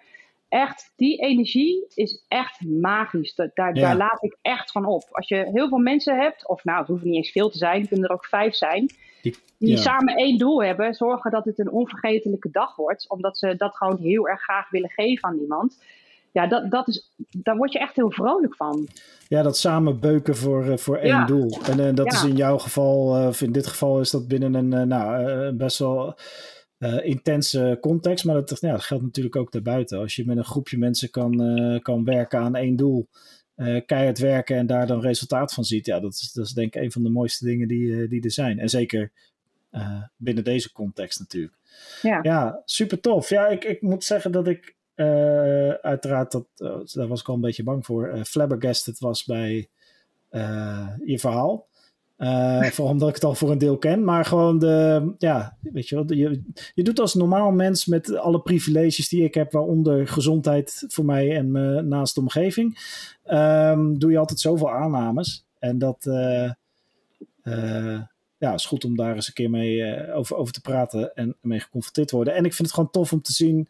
Echt, die energie is echt magisch. Daar, daar, ja. laat ik echt van op. Als je heel veel mensen hebt, of nou, het hoeven niet eens veel te zijn, het kunnen er ook vijf zijn die, ja. samen één doel hebben, zorgen dat het een onvergetelijke dag wordt, omdat ze dat gewoon heel erg graag willen geven aan iemand. Ja, dat, dat is, daar word je echt heel vrolijk van. Ja, dat samen beuken voor, uh, voor één ja. doel. En uh, dat ja. is in jouw geval, uh, in dit geval is dat binnen een nou, best wel intense context. Maar dat, ja, dat geldt natuurlijk ook daarbuiten. Als je met een groepje mensen kan, kan werken aan één doel, uh, keihard werken en daar dan resultaat van ziet. Ja, dat is, dat is denk ik een van de mooiste dingen die, uh, die er zijn. En zeker uh, binnen deze context natuurlijk. Ja, ja super tof. Ja, ik, ik moet zeggen dat ik uiteraard, dat, daar was ik al een beetje bang voor, flabbergasted was bij je verhaal. [LAUGHS] Uh, vooral omdat ik het al voor een deel ken. Maar gewoon de, ja, weet je wel, je, je doet als normaal mens met alle privileges die ik heb, waaronder gezondheid voor mij en mijn naaste omgeving, um, doe je altijd zoveel aannames. En dat uh, uh, ja, is goed om daar eens een keer mee over, over te praten en mee geconfronteerd te worden. En ik vind het gewoon tof om te zien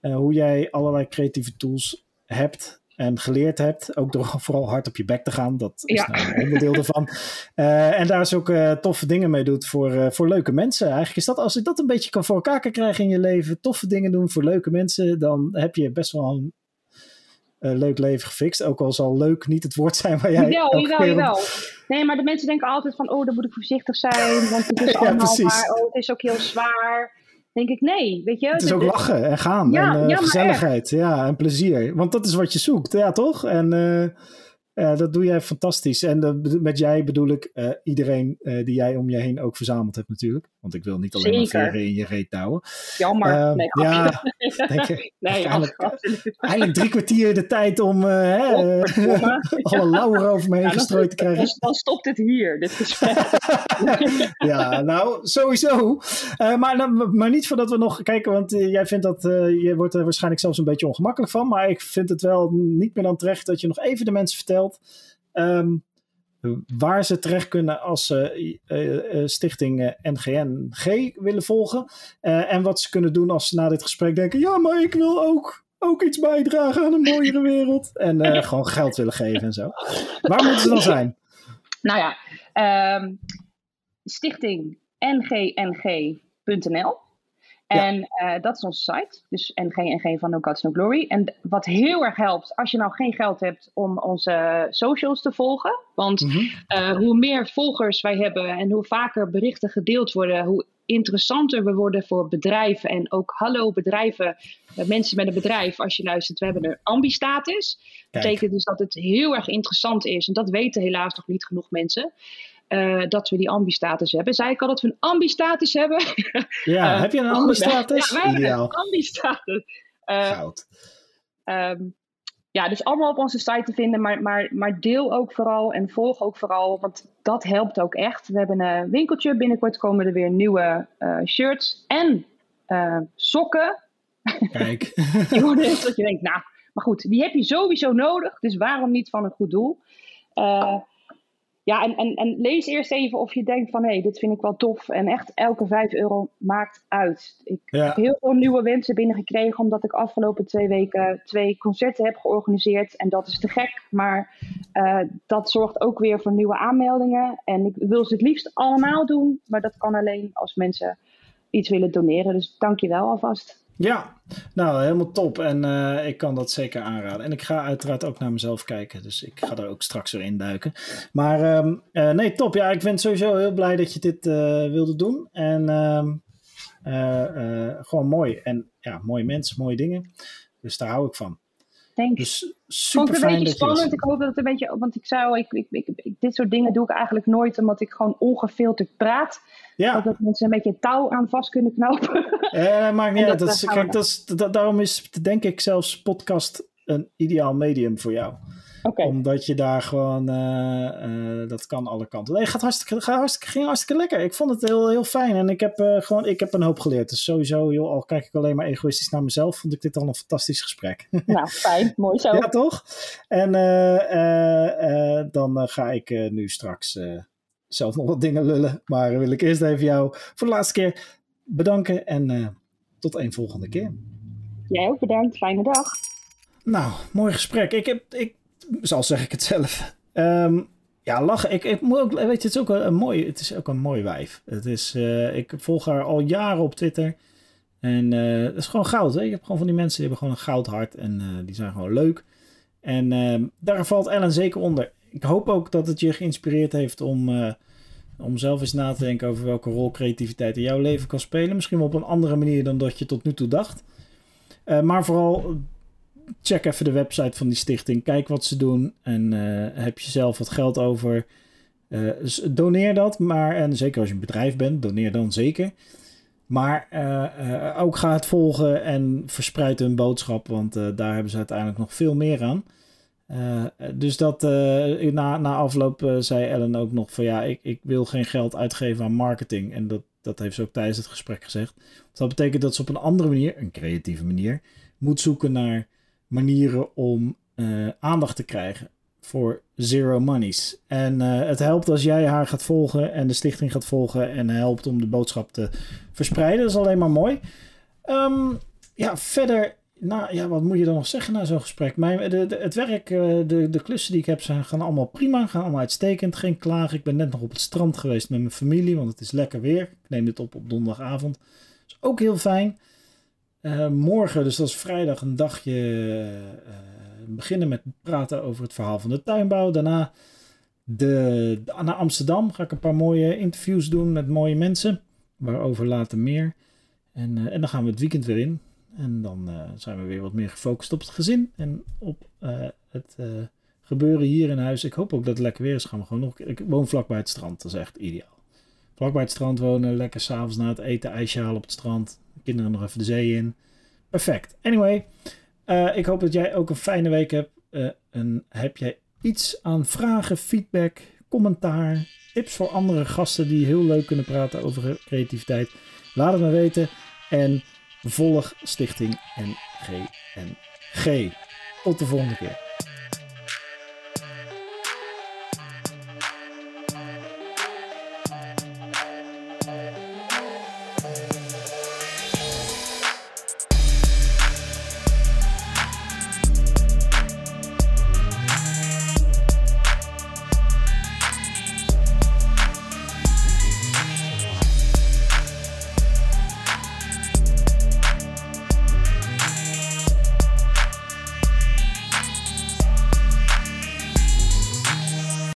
hoe jij allerlei creatieve tools hebt en geleerd hebt. Ook door [LAUGHS] vooral hard op je bek te gaan. Dat is ja. nou een onderdeel ervan. Uh, [LAUGHS] en daar is ook uh, toffe dingen mee doet voor, uh, voor leuke mensen. Eigenlijk is dat, als je dat een beetje kan voor elkaar kan krijgen in je leven, toffe dingen doen voor leuke mensen, dan heb je best wel een leuk leven gefixt. Ook al zal leuk niet het woord zijn waar jij... Jawel, jawel, jawel. Nee, maar de mensen denken altijd van, oh, dan moet ik voorzichtig zijn, want het is [LAUGHS] ja, allemaal maar, oh, het is ook heel zwaar denk ik nee, weet je. Het is ook lachen en gaan ja, en uh, ja, gezelligheid, ja, en plezier. Want dat is wat je zoekt, ja toch? En uh, uh, dat doe jij fantastisch. En met jij bedoel ik iedereen die jij om je heen ook verzameld hebt natuurlijk. Want ik wil niet alleen Zeker. maar veren in je reet touwen. Jammer. Ehm, nee, ja, [LAUGHS] denk je, nee, eigenlijk, eigenlijk drie kwartier de tijd om hè, [LAUGHS] alle lauweren over me heen ja, gestrooid te krijgen. Dan, dan stopt het hier, dit gesprek. [LAUGHS] ja, nou, sowieso. Uh, maar, maar niet voordat we nog kijken, want uh, jij vindt dat, uh, je wordt er waarschijnlijk zelfs een beetje ongemakkelijk van. Maar ik vind het wel niet meer dan terecht dat je nog even de mensen vertelt. Um, waar ze terecht kunnen als ze uh, uh, stichting NGNG willen volgen. En wat ze kunnen doen als ze na dit gesprek denken: ja, maar ik wil ook ook iets bijdragen aan een [LAUGHS] mooiere wereld. En [LAUGHS] gewoon geld willen geven en zo. Waar moeten ze dan zijn? Nou ja, um, stichting ngng.nl. En uh, dat is onze site. Dus NGNG van No Gods No Glory. En wat heel erg helpt, als je nou geen geld hebt om onze socials te volgen. Want mm -hmm. uh, hoe meer volgers wij hebben en hoe vaker berichten gedeeld worden, hoe interessanter we worden voor bedrijven. En ook hallo bedrijven, uh, mensen met een bedrijf, als je luistert, we hebben een ambi-status. Dat betekent dus dat het heel erg interessant is. En dat weten helaas nog niet genoeg mensen. Uh, dat we die ambi-status hebben. Zei ik al dat we een ambi-status hebben? [LAUGHS] Ja, uh, heb je een ambi-status? Ja, wij hebben een ambi-status. Uh, Goud. Um, ja, dus allemaal op onze site te vinden, maar, maar, maar deel ook vooral en volg ook vooral, want dat helpt ook echt. We hebben een winkeltje, binnenkort komen er weer nieuwe shirts en sokken. Kijk. [LAUGHS] worden eens dat je denkt, nou, maar goed, die heb je sowieso nodig, dus waarom niet van een goed doel? Ja, en, en, en lees eerst even of je denkt van hé, hey, dit vind ik wel tof. En echt elke 5 euro maakt uit. Ik Ja. heb heel veel nieuwe wensen binnengekregen, omdat ik afgelopen twee weken twee concerten heb georganiseerd. En dat is te gek. Maar eh, dat zorgt ook weer voor nieuwe aanmeldingen. En ik wil ze het liefst allemaal doen, maar dat kan alleen als mensen iets willen doneren. Dus dank je wel alvast. Ja, nou helemaal top. En uh, ik kan dat zeker aanraden. En ik ga uiteraard ook naar mezelf kijken. Dus ik ga er ook straks weer induiken. Maar um, uh, nee, top. Ja, ik ben sowieso heel blij dat je dit uh, wilde doen. En um, gewoon mooi. En ja, mooie mensen, mooie dingen. Dus daar hou ik van. Dus super het fijn een beetje spannend. Ik hoop dat het een beetje. Want ik zou. Ik, ik, ik, dit soort dingen doe ik eigenlijk nooit. Omdat ik gewoon ongefilterd praat. Ja. Dat mensen een beetje touw aan vast kunnen knopen. [LAUGHS] Eh, En uit. dat, Dat is, gaan kijk, we- dat is, dat, daarom is denk ik zelfs podcast een ideaal medium voor jou. Omdat je daar gewoon, eh, eh, dat kan alle kanten. Nee, gaat hartstikke, gaat hartstikke, ging hartstikke lekker. Ik vond het heel, heel fijn en ik heb, eh, gewoon, ik heb een hoop geleerd. Dus sowieso, joh, al kijk ik alleen maar egoïstisch naar mezelf, vond ik dit al een fantastisch gesprek. [LAUGHS] Nou, fijn. Mooi zo. ja, toch? En dan ga ik nu straks zelf nog wat dingen lullen. Maar wil ik eerst even jou voor de laatste keer bedanken en tot een volgende keer. Jij ook bedankt. Fijne dag. Nou, mooi gesprek. Ik heb, ik, zal zeg ik het zelf. Ehm, ja, lachen. Ik, ik moet ook, weet je, het is ook een, mooi, het is ook een mooi wijf. Het is, eh, ik volg haar al jaren op Twitter. En eh het is gewoon goud. Hè? Je hebt gewoon van die mensen die hebben gewoon een goud hart. En eh, die zijn gewoon leuk. En ehm, daar valt Ellen zeker onder. Ik hoop ook dat het je geïnspireerd heeft om, om zelf eens na te denken over welke rol creativiteit in jouw leven kan spelen. Misschien wel op een andere manier dan dat je tot nu toe dacht. Maar vooral check even de website van die stichting. Kijk wat ze doen. En eh, heb je zelf wat geld over. dus doneer dat. Maar, en zeker als je een bedrijf bent, doneer dan zeker. Maar eh, ook ga het volgen en verspreid hun boodschap. Want daar hebben ze uiteindelijk nog veel meer aan. Dus dat na, na afloop zei Ellen ook nog van ja, ik, ik wil geen geld uitgeven aan marketing. En dat, dat heeft ze ook tijdens het gesprek gezegd. Dat betekent dat ze op een andere manier, een creatieve manier, moet zoeken naar manieren om eh, aandacht te krijgen voor zero monies. En eh, het helpt als jij haar gaat volgen en de stichting gaat volgen en helpt om de boodschap te verspreiden. Dat is alleen maar mooi. Ehm, ja, verder, nou ja, wat moet je dan nog zeggen na zo'n gesprek? Mijn, de, het werk, eh, de, de klussen die ik heb, zijn, gaan allemaal prima, gaan allemaal uitstekend. Geen klagen. Ik ben net nog op het strand geweest met mijn familie, want het is lekker weer. Ik neem dit op op donderdagavond. Is ook heel fijn. Eh, morgen, dus dat is vrijdag, een dagje eh, beginnen met praten over het verhaal van de tuinbouw. Daarna de, naar Amsterdam ga ik een paar mooie interviews doen met mooie mensen. Waarover later meer. En, eh, en dan gaan we het weekend weer in. En dan zijn we weer wat meer gefocust op het gezin en op het gebeuren hier in huis. Ik hoop ook dat het lekker weer is. Gaan we gewoon nog. Ik woon vlakbij het strand, dat is echt ideaal. Vlakbij het strand wonen, lekker s'avonds na het eten ijsje halen op het strand. Kinderen nog even de zee in. Perfect. Anyway, eh, ik hoop dat jij ook een fijne week hebt. Eh, en heb jij iets aan vragen, feedback, commentaar, tips voor andere gasten die heel leuk kunnen praten over creativiteit? Laat het me weten. En volg Stichting NGNG. Tot de volgende keer.